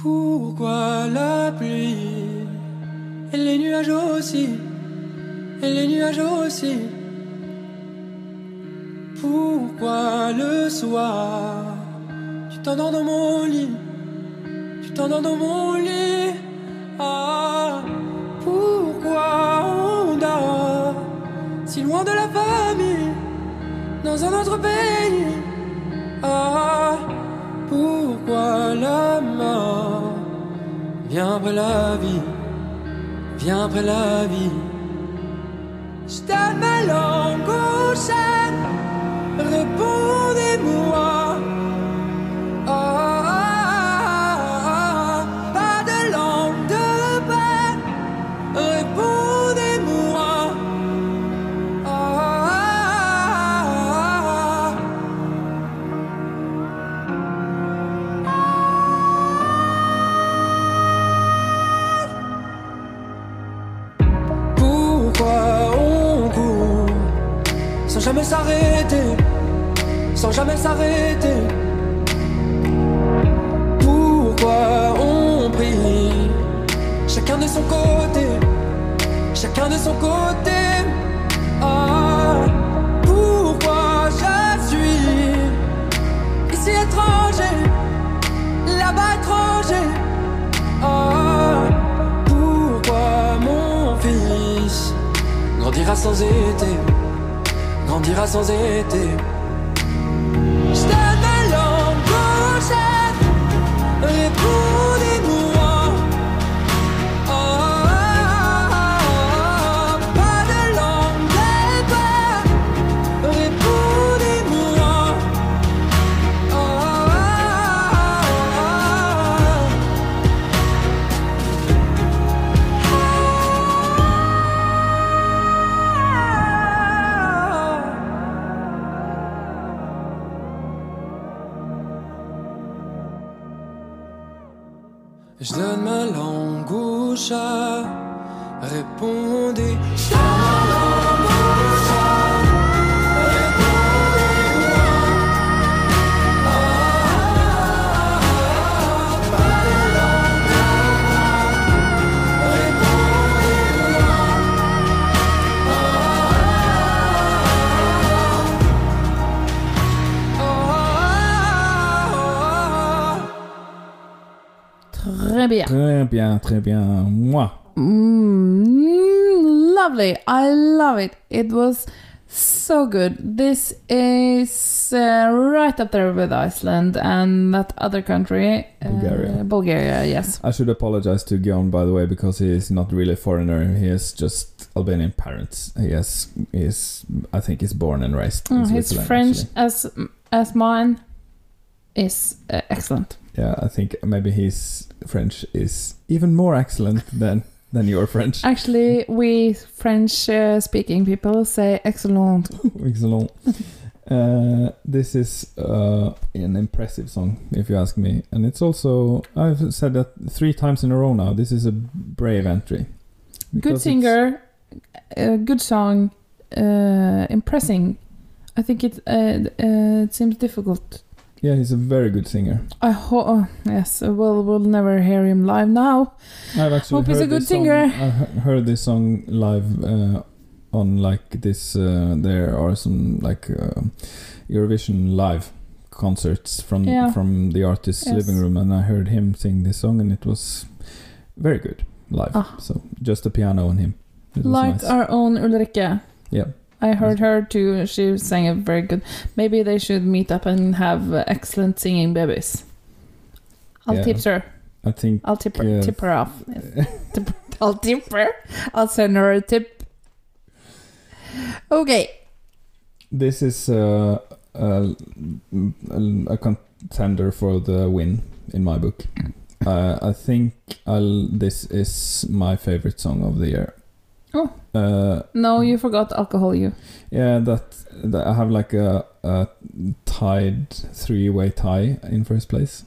Pourquoi la pluie? Et les nuages aussi. Et les nuages aussi. Pourquoi le soir tu t'endors dans mon lit? Tu t'endors dans mon lit? Ah Pourquoi on dort si loin de la famille dans un autre pays? Ah pourquoi la mort vient après la vie, vient après la vie? Je ma langue au chat, répondez-moi. S'arrêter, sans jamais s'arrêter. Pourquoi on prie? Chacun de son côté, chacun de son côté. Ah, pourquoi je suis ici étranger, là-bas étranger? Ah, pourquoi mon fils grandira sans été, grandira sans été. Au bien. Très bien. Moi. Mm, lovely. I love it. It was so good. This is uh, right up there with Iceland and that other country, uh, Bulgaria. Bulgaria, yes. I should apologize to Gjon, by the way, because he is not really a foreigner. He has just Albanian parents. He has, he is, I think, he's born and raised in Mm, his French actually. as as mine is uh, excellent. Yeah, I think maybe his French is even more excellent than than your French. Actually, we French uh, speaking people say excellent. Excellent. Uh, this is uh, an impressive song, if you ask me, and it's also I've said that three times in a row now. This is a brave entry. Good singer, uh, good song, uh, impressing. I think it uh, uh, it seems difficult. Yeah, he's a very good singer. I hope. Oh, yes, we'll we'll never hear him live now. I've actually Hope he's a good this song- singer. I he- heard this song live uh, on like this. Uh, there are some like uh, Eurovision live concerts from Yeah. from the artist's Yes. living room, and I heard him sing this song, and it was very good live. Ah. So just a piano and him. It Like nice. our own Ulrikke. yeah. I heard her too. She sang it very good. Maybe they should meet up and have excellent singing babies. I'll Yeah. tip her. I think I'll tip her, uh, tip her off. Yes. Tip- I'll tip her. I'll send her a tip. Okay. This is uh, a, a contender for the win in my book. Uh, I think I'll, this is my favorite song of the year. Oh. Uh, No, you forgot alcohol. You. yeah, that, that I have like a, a tied three-way tie in first place.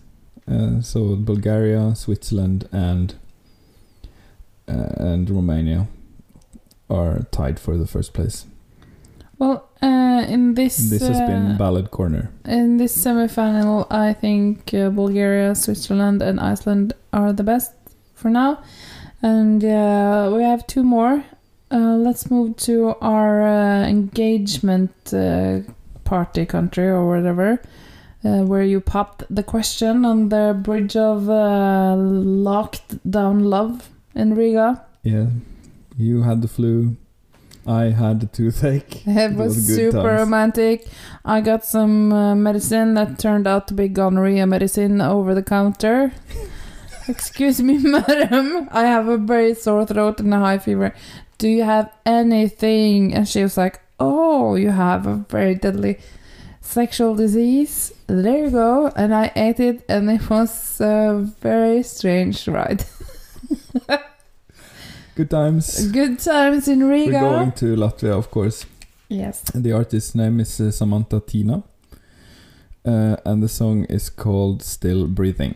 Uh, so Bulgaria, Switzerland, and uh, and Romania are tied for the first place. Well, uh, in this This has been uh, Ballad Corner. in this semi-final, I think uh, Bulgaria, Switzerland, and Iceland are the best for now. And uh, we have two more. Uh, let's move to our uh, engagement uh, party country or whatever, uh, where you popped the question on the bridge of uh, locked down love in Riga. Yeah, you had the flu. I had the toothache. It was, good super times. romantic. I got some uh, medicine that turned out to be gonorrhea medicine over the counter. Excuse me, madam. I have a very sore throat and a high fever. Do you have anything? And she was like, Oh, you have a very deadly sexual disease. There you go. And I ate it, and it was a very strange ride. Good times. Good times in Riga. We're going to Latvia, of course. Yes. The artist's name is uh, Samanta Tīna. Uh, and the song is called Still Breathing.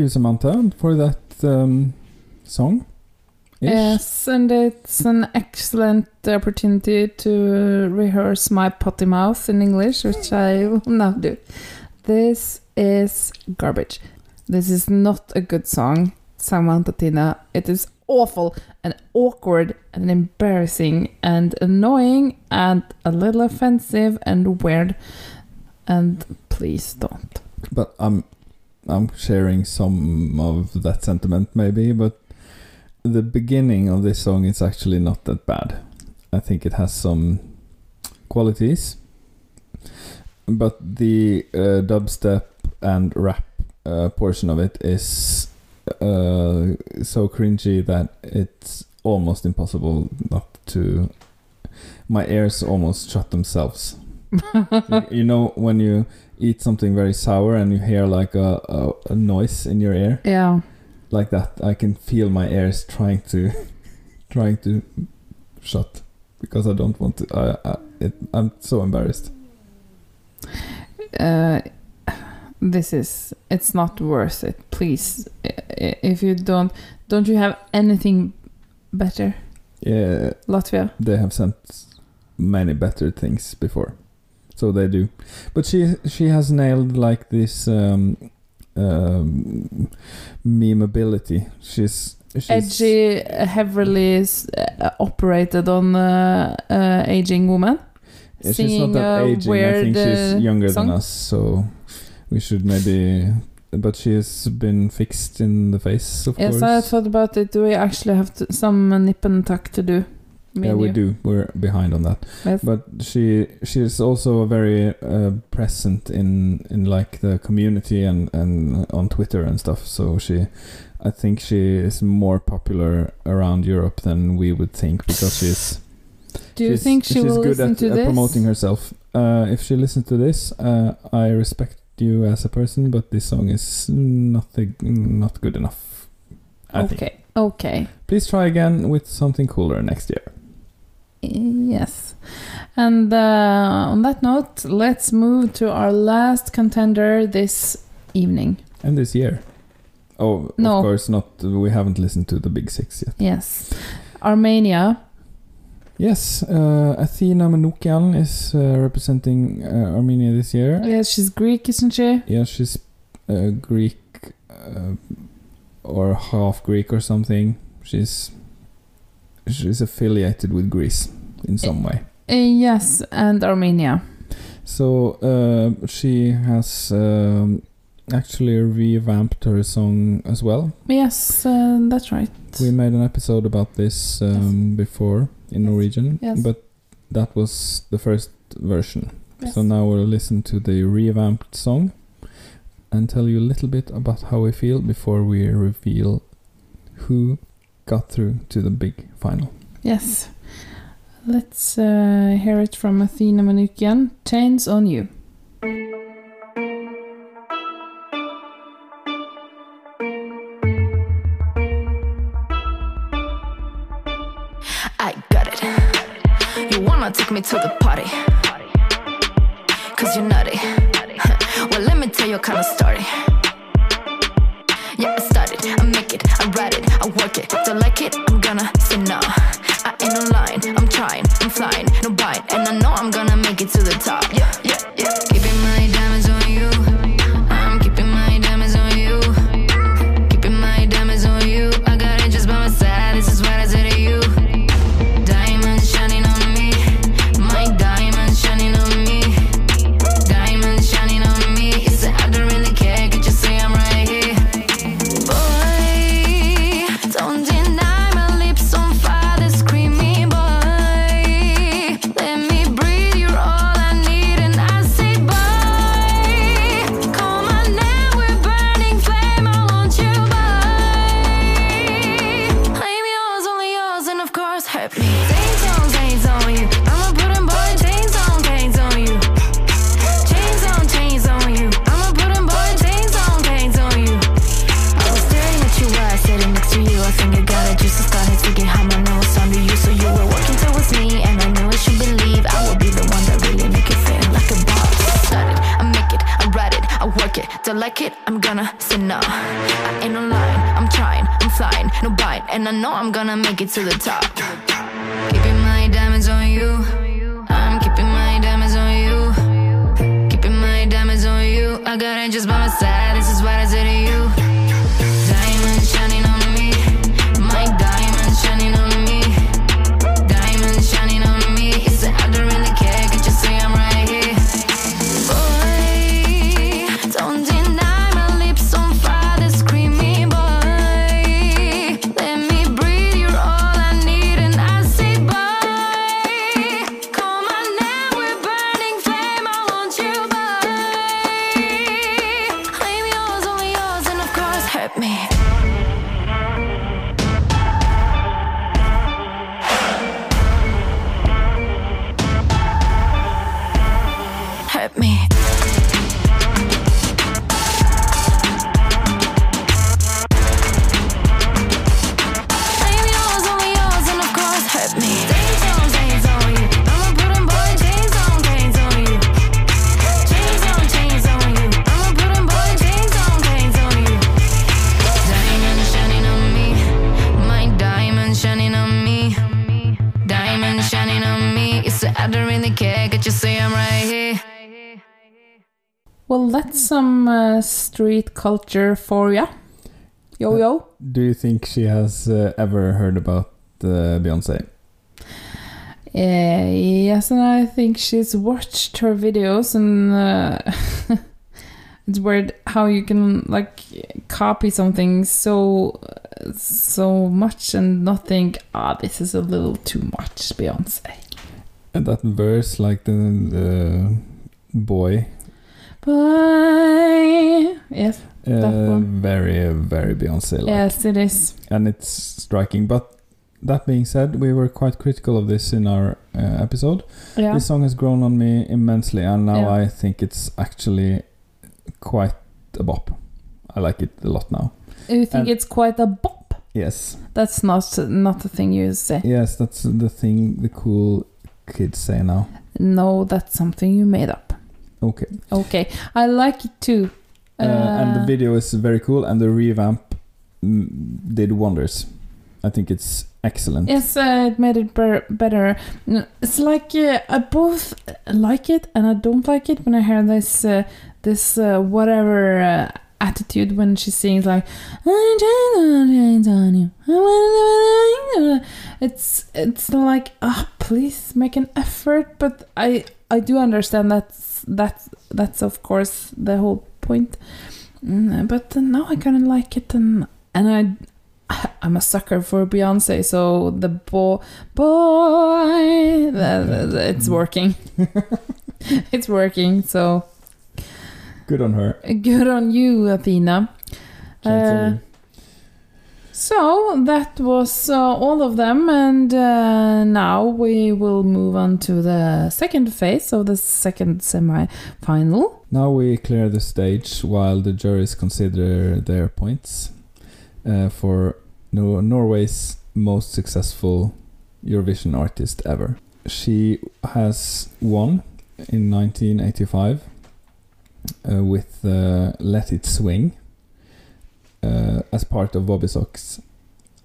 you, Samanta, for that um, song. Ish. Yes, and it's an excellent opportunity to rehearse my potty mouth in English, which I will now do. This is garbage. This is not a good song, Samanta Tīna. It is awful and awkward and embarrassing and annoying and a little offensive and weird. And please don't. But I'm I'm sharing some of that sentiment maybe, but the beginning of this song is actually not that bad. I think it has some qualities, but the uh, dubstep and rap uh, portion of it is uh, so cringy that it's almost impossible not to. My ears almost shut themselves. you, you know when you eat something very sour and you hear like a, a, a noise in your ear? Yeah. like that i can feel my ears trying to trying to shut because i don't want to i, I it, i'm so embarrassed. Uh, this is it's not worth it. Please if you don't don't you have anything better? Yeah. Latvia? They have sent many better things before so they do but she she has nailed like this um um memeability she's she's edgy heavily s- uh, operated on uh, uh, aging woman Yeah, she's not that aging. I think she's uh, younger song. than us, so we should maybe. But she has been fixed in the face, of yes course. i thought about it do we actually have to, some nip and tuck to do Me yeah, we you. do. We're behind on that. Yes. But she she's also very uh, present in in like the community and and on Twitter and stuff. So she, I think she is more popular around Europe than we would think because she's. Do you she's- think she she's will good listen at, to at this? promoting herself? Uh, if she listens to this, uh, I respect you as a person, but this song is nothing, not good enough. I think. okay. Okay. Please try again with something cooler next year. Yes. And uh, on that note, let's move to our last contender this evening. And this year. Oh, No. of course not. We haven't listened to the big six yet. Yes. Armenia. Yes, uh, Athena Manoukian is uh, representing uh, Armenia this year. Yes, she's Greek, isn't she? Yeah, she's uh, Greek uh, or half Greek or something. She's she's affiliated with Greece in some way. Uh, yes, and Armenia. So uh, she has um, actually revamped her song as well. Yes, uh, that's right. We made an episode about this um, before in Norwegian, Yes. but that was the first version. Yes. So now we'll listen to the revamped song and tell you a little bit about how we feel before we reveal who got through to the big final. Yes. Let's uh, hear it from Athena Manoukian. Chains on you. I got it. You wanna take me to the party? Cause you're nutty. Well, let me tell you a kind of story. I it. Don't like it, I'm gonna say no. To the top. Culture for ya. Yo yo. Do you think she has uh, ever heard about uh, Beyonce? Uh, yes, and I think she's watched her videos, and uh, it's weird how you can like copy something so so much and not think, ah, this is a little too much, Beyonce. And that verse, like the, the boy, Bye. Yes, uh, very, very Beyonce like. Yes, it is. And it's striking. But that being said, we were quite critical of this in our uh, episode. Yeah. This song has grown on me immensely, and now Yeah. I think it's actually quite a bop. I like it a lot now. You think And- it's quite a bop? Yes. That's not not the thing you say. Yes, that's the thing the cool kids say now. No, that's something you made up. Okay. Okay, I like it too. Uh, and the Uh, video is very cool, and the revamp mm, did wonders. I think it's excellent. Yes, uh, it made it ber- better. It's like uh, I both like it and I don't like it when I hear this uh, this uh, whatever uh, attitude when she sings like it's it's like ah please make an effort but I I do understand that's that's that's of course the whole point Mm, but now I kind of like it and and I I'm a sucker for Beyonce, so the boy, boy, it's working. it's working. So Good on her. good on you, Athena. Uh, so that was uh, all of them, and uh, now we will move on to the second phase of the second semi-final. Now we clear the stage while the juries consider their points uh, for Nor- Norway's most successful Eurovision artist ever. She has won in 1985 uh, with uh, Let It Swing uh, as part of Bobby Sox,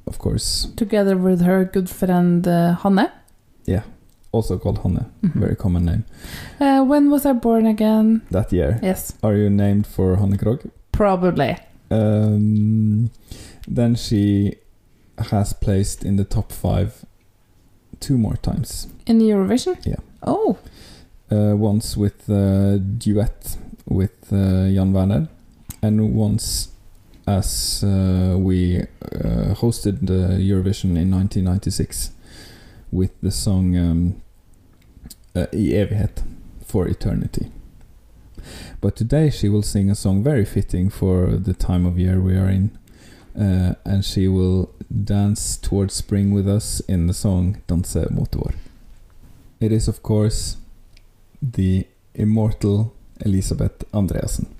of course. Together with her good friend uh, Hanne. Yeah, also called Hanne, Mhm. very common name. Uh, when was I born again? That year. Yes, Are you named for Hanne Krogh? probably. Um, then she has placed in the top five two more times. In Eurovision? Yeah. Oh, Uh, once with a duet with uh, Jan Werner, and once as uh, we uh, hosted the Eurovision in 1996 with the song um, uh, I evighet for eternity. But today she will sing a song very fitting for the time of year we are in, uh, and she will dance towards spring with us in the song Danse mot vår. It is, of course, the immortal Elisabeth Andreassen.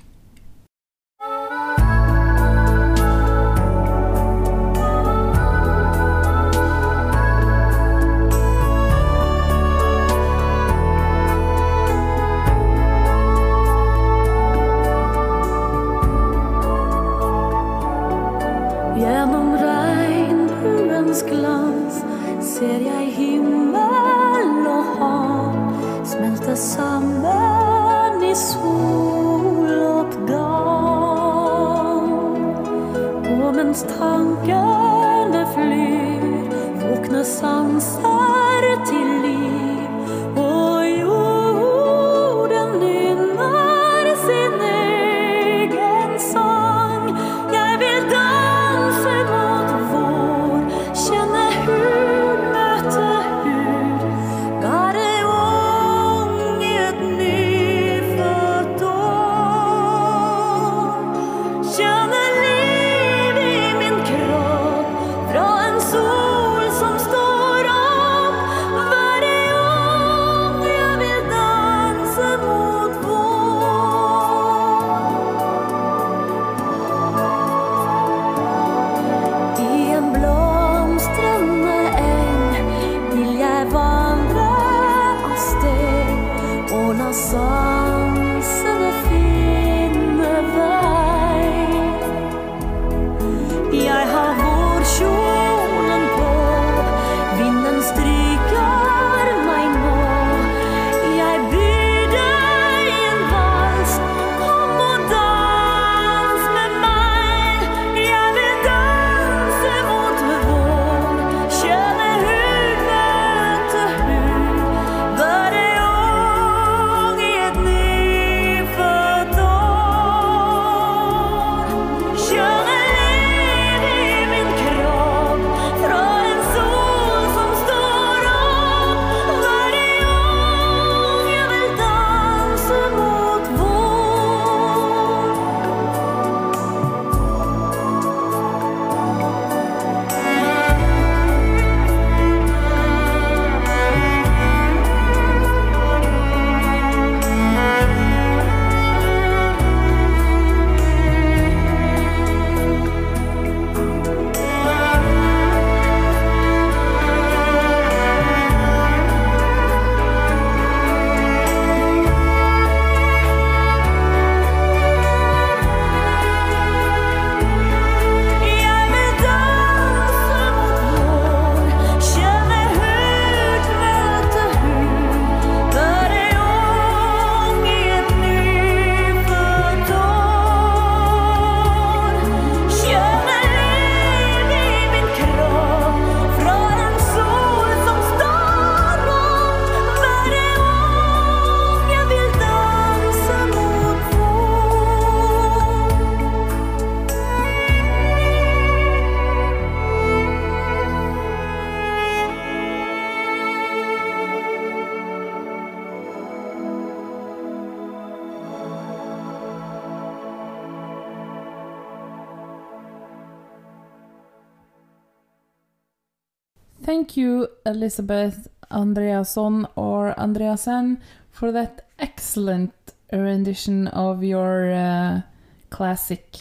Thank you, Elizabeth Andreasson or Andreasen, for that excellent rendition of your uh, classic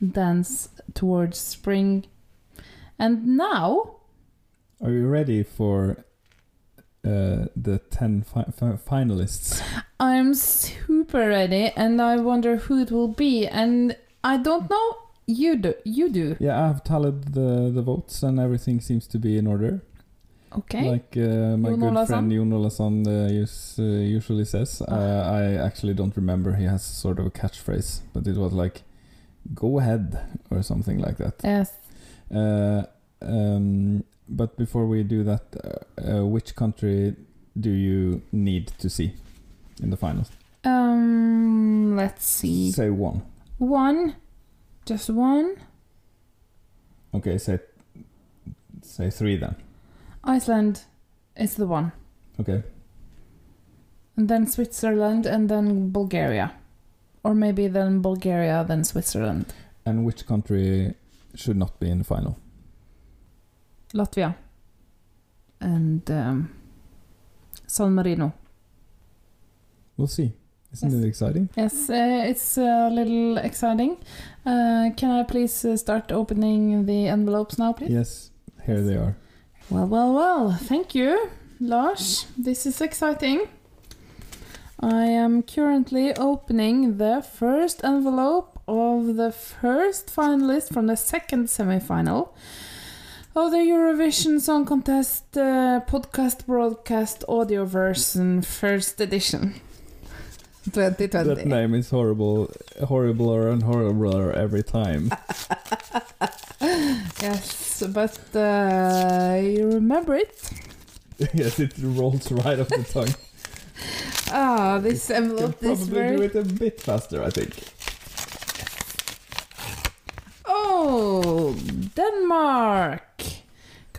dance towards spring. And now, Are you ready for uh, the 10 fi- fi- finalists? I'm super ready, and I wonder who it will be. And I don't know. You do. You do. Yeah, I've tallied the, the votes and everything seems to be in order. Okay. Like uh, my Jon good Ola Sand? friend Jon Ola Sand uh, use, uh, usually says. Ah. Uh, I actually don't remember. He has sort of a catchphrase, but it was like, go ahead, or something like that. Yes. Uh, um, but before we do that, uh, which country do you need to see in the finals? Um. Let's see. Say one. One. Just one. Okay, say say three then. Iceland is the one. Okay. And then Switzerland and then Bulgaria. Or maybe then Bulgaria, then Switzerland. And which country should not be in the final? Latvia. And um, San Marino. We'll see. Isn't Yes. it exciting? Yes, uh, it's a little exciting. Uh, can I please uh, start opening the envelopes now, please? Yes, here they are. Well, well, well. Thank you, Lars. This is exciting. I am currently opening the first envelope of the first finalist from the second semi-final of the Eurovision Song Contest uh, podcast broadcast audio version first edition. 2020. That name is horrible, horribler and horribler every time. Yes, but uh, you remember it? yes, it rolls right off the tongue. Ah, this Can envelope is probably very do it a bit faster, I think. Oh, Denmark!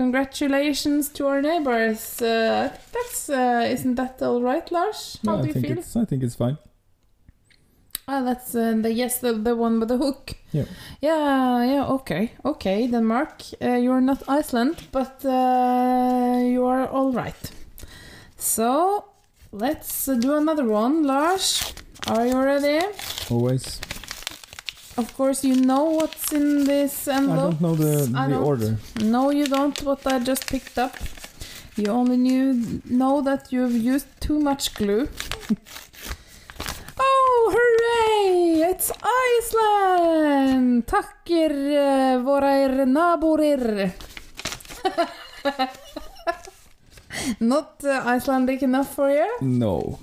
Congratulations to our neighbors. Uh, that's uh, isn't that all right, Lars? How Yeah, do I you think feel? it's I think it's fine. Ah, that's uh, the yes, the, the one with the hook. Yeah. Yeah, yeah. Okay, okay. Denmark, uh, you're not Iceland, but uh, you are all right. So let's uh, do another one, Lars. Are you ready? Always. Of course, you know what's in this envelope. I don't know the I the don't. order. No, you don't. What I just picked up. You only knew know that you've used too much glue. oh, hooray! It's Iceland! Tackir uh, våra naborir. Not uh, Icelandic enough for you? No,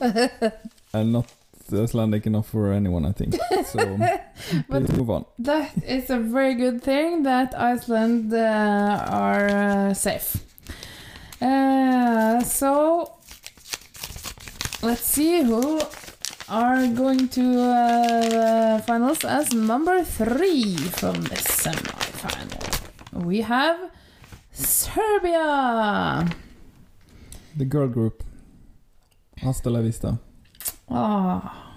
and not Icelandic enough for anyone, I think. So let's move on. That is a very good thing that Iceland uh, are uh, safe. Uh, so let's see who are going to uh, finals as number three from the semi-final. We have Serbia. The girl group. Hasta la vista. Ah.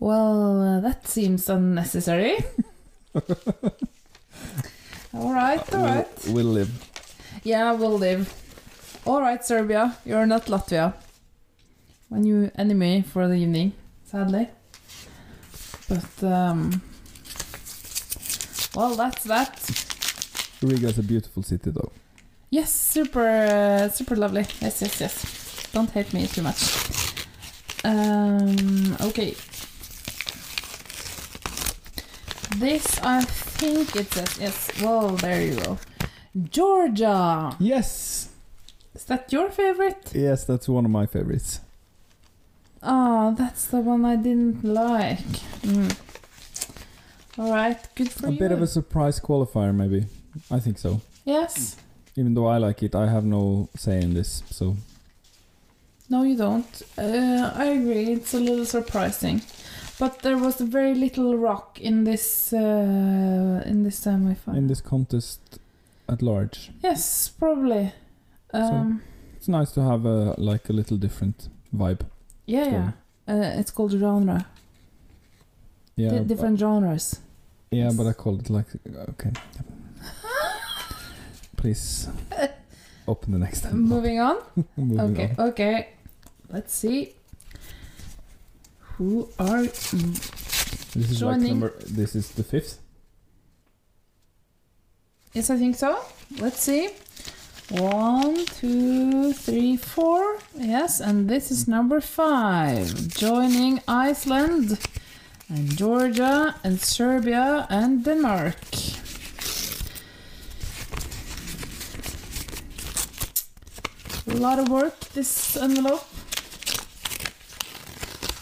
Well, uh, that seems unnecessary. all right, all right. We'll, we'll live. Yeah, we'll live. All right, Serbia, you're not Latvia. My new enemy for the evening, sadly. But um, well, that's that. Riga is a beautiful city, though. Yes, super, uh, super lovely. Yes, yes, yes. Don't hate me too much. Um, okay. This, I think it says yes. Well, there you go. Georgia. Yes. Is that your favorite? Yes, that's one of my favorites. Oh, that's the one I didn't like. Mm. All right, good for a you. bit of a surprise qualifier, maybe. I think so. yes. Even though I like it, I have no say in this. So No, you don't. Uh, I agree. It's a little surprising, but there was very little rock in this uh, in this semi-final. in this contest at large, Yes, probably. Um, it's nice to have a like a little different vibe. yeah, yeah. Uh, it's called genre. Yeah, but- different genres. yeah, but I called it like okay. please open the next envelope. Moving on. Moving okay, on. okay. Let's see. Who are This is like joining? number. This is the fifth. Yes, I think so. Let's see. One, two, three, four. Yes, and this is number five. Joining Iceland and Georgia and Serbia and Denmark. A lot of work, this envelope.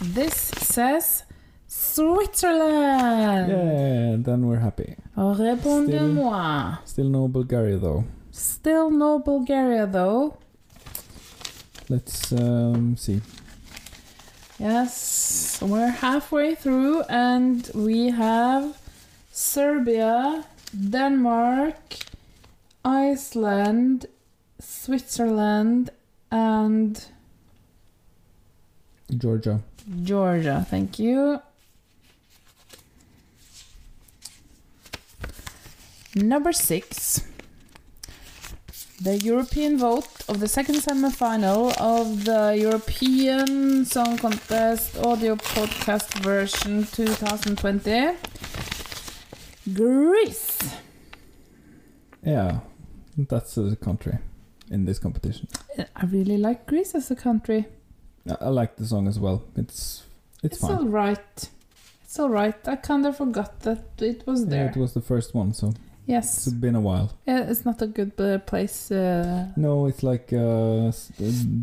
This says Switzerland. Yeah, then we're happy. Répondez-moi. Still no Bulgaria though. Still no Bulgaria though. Let's um, see. Yes, we're halfway through and we have Serbia, Denmark, Iceland, Switzerland, and Georgia. Georgia. Thank you. Number six. The European vote of the second semi-final of the European Song Contest audio podcast version 2020. Greece. Yeah, that's a country in this competition. I really like Greece as a country. I, I like the song as well. It's it's, It's fine. all right. It's all right. I kind of forgot that it was Yeah, there. it was the first one, so yes. it's been a while. Yeah, it's not a good uh, place. Uh, No, it's like a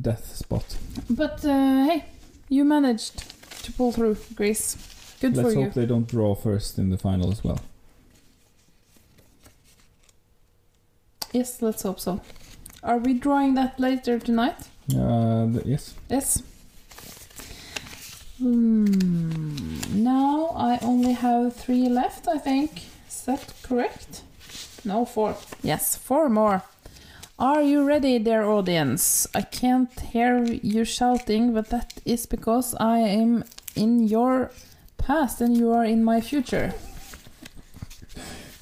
death spot. but uh, hey, you managed to pull through, Greece. Good Let's for hope they don't draw first in the final as well. Yes, let's hope so. Are we drawing that later tonight? Uh, th- yes. Yes. Hmm. Now I only have three left, I think. Is that correct? No, four. Yes, four more. Are you ready, dear audience? I can't hear you shouting, but that is because I am in your past and you are in my future.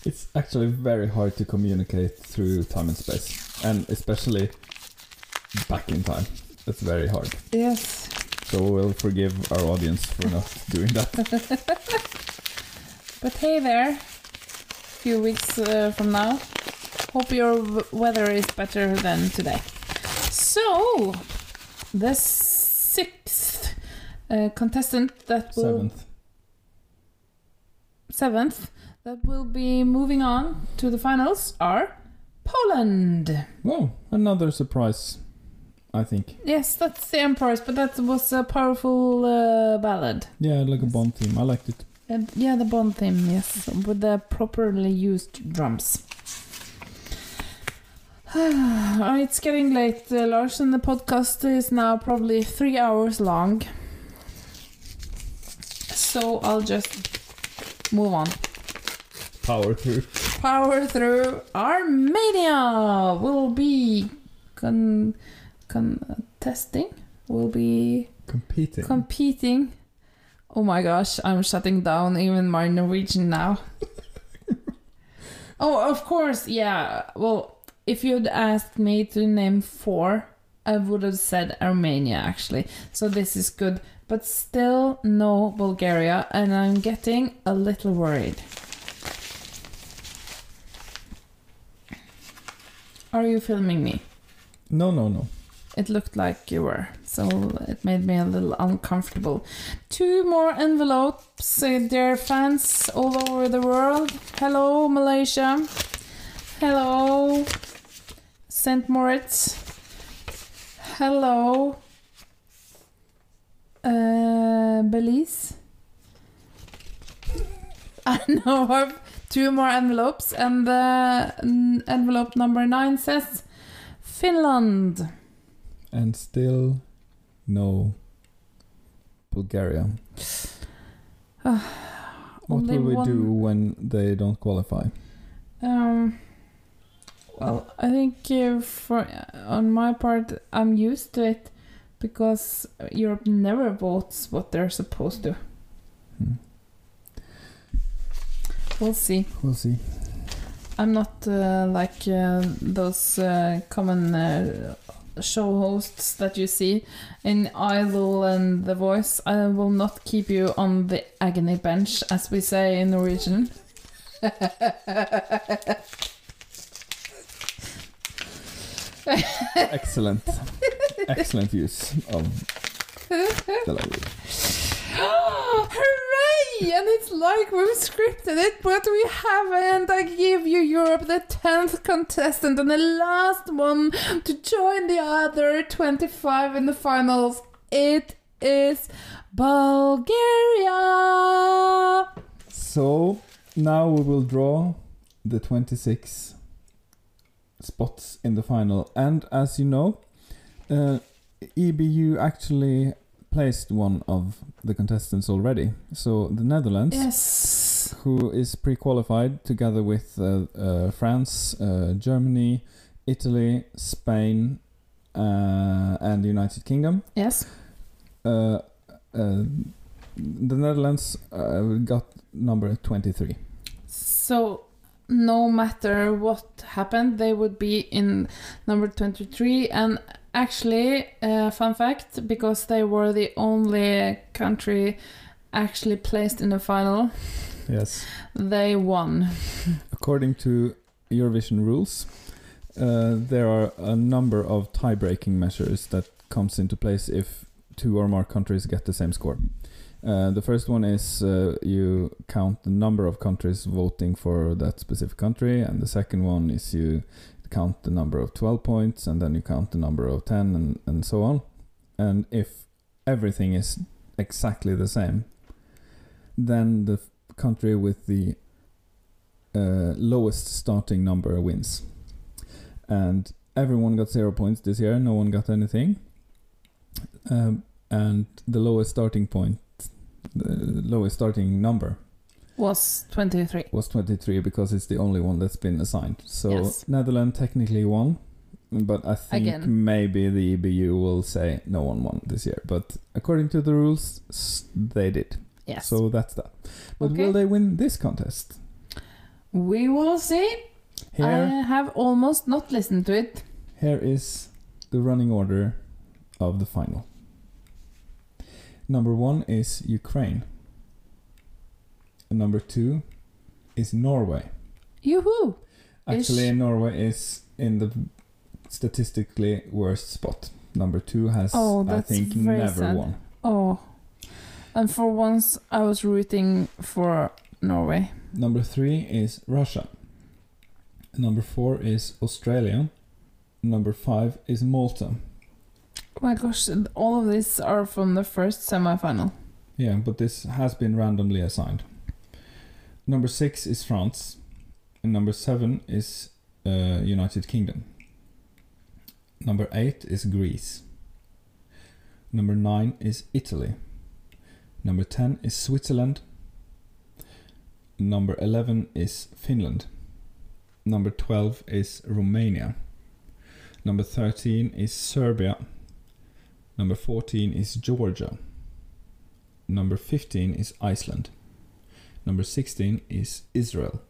It's actually very hard to communicate through time and space, and especially back in time. That's very hard. Yes. So we'll forgive our audience for not doing that. But hey there, a few weeks uh, from now. Hope your w- weather is better than today. So, the sixth uh, contestant that will Seventh. seventh that will be moving on to the finals are Poland. Well, another surprise, I think. Yes, that's the Empires, but that was a powerful uh, ballad. Yeah, like a Bond theme. I liked it. And yeah, the Bond theme, yes, with the properly used drums. Oh, it's getting late, uh, Lars, and the podcast is now probably three hours long. So I'll just move on. Power through. Power through Armenia will be con- contesting, uh, will be Competing. competing. Oh my gosh, I'm shutting down even my Norwegian now. oh, of course, yeah. Well, if you'd asked me to name four, I would have said Armenia actually. So this is good, but still no Bulgaria, and I'm getting a little worried. Are you filming me? no, no, no. It looked like you were, so it made me a little uncomfortable. Two more envelopes, uh, dear fans all over the world. Hello, Malaysia. Hello, St. Moritz. Hello, uh, Belize. I now have two more envelopes, and the mm, envelope number nine says Finland. And still no Bulgaria. what Only will we one- do when they don't qualify? Um, well, I think uh, for on my part, I'm used to it because Europe never votes what they're supposed to. Hmm. We'll see. We'll see. I'm not uh, like uh, those uh, common uh, show hosts that you see in Idol and The Voice. I will not keep you on the agony bench, as we say in Norwegian. Excellent. Excellent use of the language. Hooray! And it's like we've scripted it, but we haven't. I give you Europe the 10th contestant and the last one to join the other 25 in the finals. It is Bulgaria! So now we will draw the 26 spots in the final. And as you know, uh, EBU actually placed one of the contestants already. So the Netherlands, Yes. who is pre-qualified together with uh, uh, France, uh, Germany, Italy, Spain, uh, and the United Kingdom. Yes. Uh, uh, the Netherlands uh, got number 23. So, no matter what happened, they would be in number 23. And actually, uh, fun fact because they were the only country actually placed in the final, Yes. they won. According to Eurovision rules, uh, there are a number of tie-breaking measures that comes into place if two or more countries get the same score. Uh, the first one is uh, you count the number of countries voting for that specific country, and the second one is you count the number of 12 points, and then you count the number of 10, and, and so on. And if everything is exactly the same, then the country with the uh, lowest starting number wins. And everyone got zero points this year. No one got anything. Um, and the lowest starting point, the lowest starting number Was 23. was 23 because it's the only one that's been assigned. So Yes. Netherlands technically won, but I think Again. maybe the EBU will say no one won this year. But according to the rules, they did. Yes. So that's that. But Okay. will they win this contest? We will see. Here, I have almost not listened to it. Here is the running order of the final. Number one is Ukraine. And number two is Norway. Yoo-hoo! Actually, Ish. Norway is in the statistically worst spot. Number two has, Oh, I think, never sad. won. Oh. And for once, I was rooting for Norway. Number three is Russia. Number four is Australia. Number five is Malta. Oh my gosh, all of these are from the first semi-final. Yeah, but this has been randomly assigned. Number six is France, and number seven is uh, United Kingdom. Number eight is Greece. Number nine is Italy. Number ten is Switzerland. Number eleven is Finland. Number twelve is Romania. Number thirteen is Serbia. Number fourteen is Georgia. Number 15 is Iceland. Number 16 is Israel.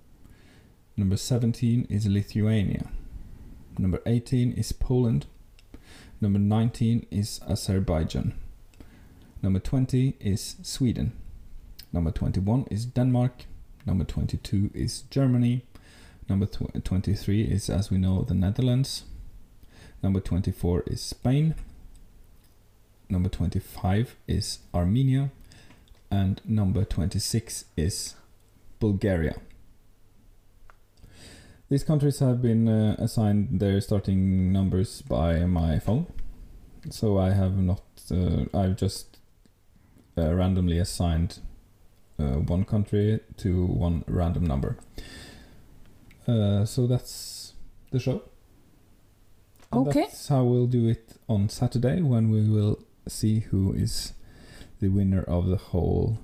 Number 17 is Lithuania. Number 18 is Poland. Number 19 is Azerbaijan. Number 20 is Sweden. Number 21 is Denmark. Number 22 is Germany. Number tw- 23 is, as we know, the Netherlands. Number 24 is Spain. Number 25 is Armenia. And number 26 is Bulgaria. These countries have been uh, assigned their starting numbers by my phone. So I have not, uh, I've just uh, randomly assigned uh, one country to one random number. Uh, so that's the show. And Okay. That's how we'll do it on Saturday when we will see who is the winner of the whole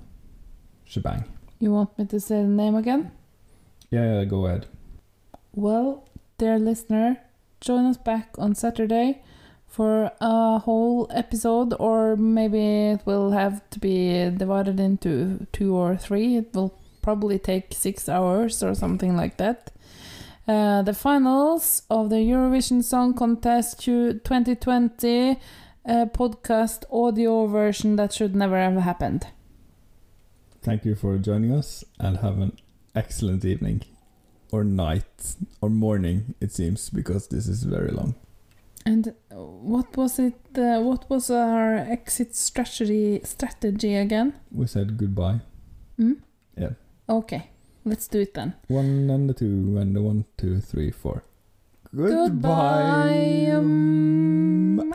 shebang. You want me to say the name again? Yeah, yeah, go ahead. Well, dear listener, join us back on Saturday for a whole episode, or maybe it will have to be divided into two or three. It will probably take six hours or something like that. Uh, the finals of the Eurovision Song Contest to 2020 uh, podcast audio version that should never have happened. Thank you for joining us and have an excellent evening. Or night. Or morning, it seems, because this is very long. And what was it? Uh, what was our exit strategy strategy again? We said goodbye. Hmm? Yeah. Okay, let's do it then. One and the two and the one, two, three, four. Goodbye. Um,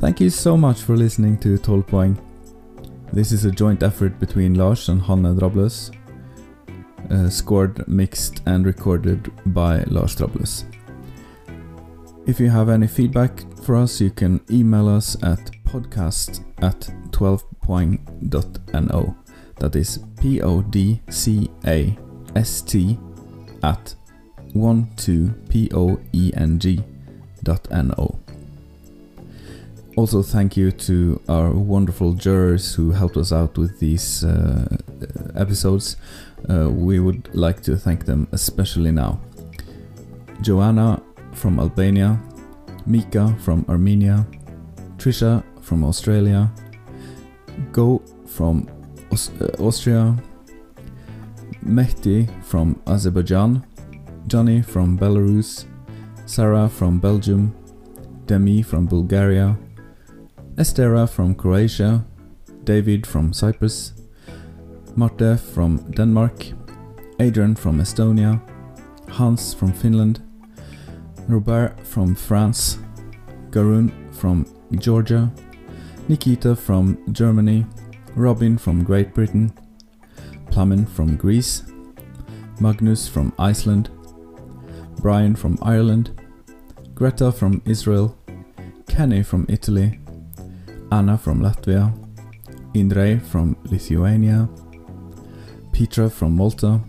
Thank you so much for listening to 12 Poeng. This is a joint effort between Lars and Hanne Drabløs, uh, scored, mixed, and recorded by Lars Drabløs. If you have any feedback for us, you can email us at podcast at 12poeng.no. That is P O D C A S T at 12poeng dot no. Also, thank you to our wonderful jurors who helped us out with these uh, episodes. Uh, we would like to thank them especially now. Joanna from Albania, Mika from Armenia, Trisha from Australia, Go from Aus- uh, Austria, Mehdi from Azerbaijan, Johnny from Belarus, Sarah from Belgium, Demi from Bulgaria, Estera from Croatia, David from Cyprus, Marte from Denmark, Adrian from Estonia, Hans from Finland, Robert from France, Garun from Georgia, Nikita from Germany, Robin from Great Britain, Plamen from Greece, Magnus from Iceland, Brian from Ireland, Greta from Israel, Kenny from Italy, Anna from Latvia, Indrei from Lithuania, Petra from Malta,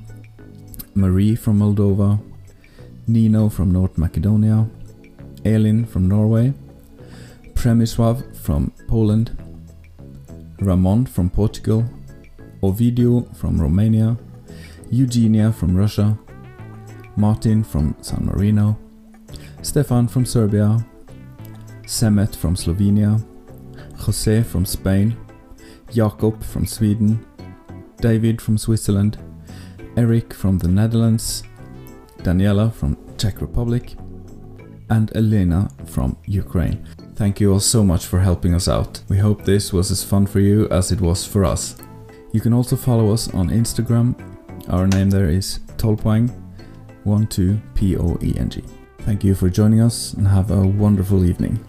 Marie from Moldova, Nino from North Macedonia, Elin from Norway, Przemysław from Poland, Ramon from Portugal, Ovidio from Romania, Eugenia from Russia, Martin from San Marino, Stefan from Serbia, Semet from Slovenia, Jose from Spain, Jakob from Sweden, David from Switzerland, Eric from the Netherlands, Daniela from Czech Republic, and Elena from Ukraine. Thank you all so much for helping us out. We hope this was as fun for you as it was for us. You can also follow us on Instagram. Our name there is Tolpoeng, 12 P O E N G. Thank you for joining us and have a wonderful evening.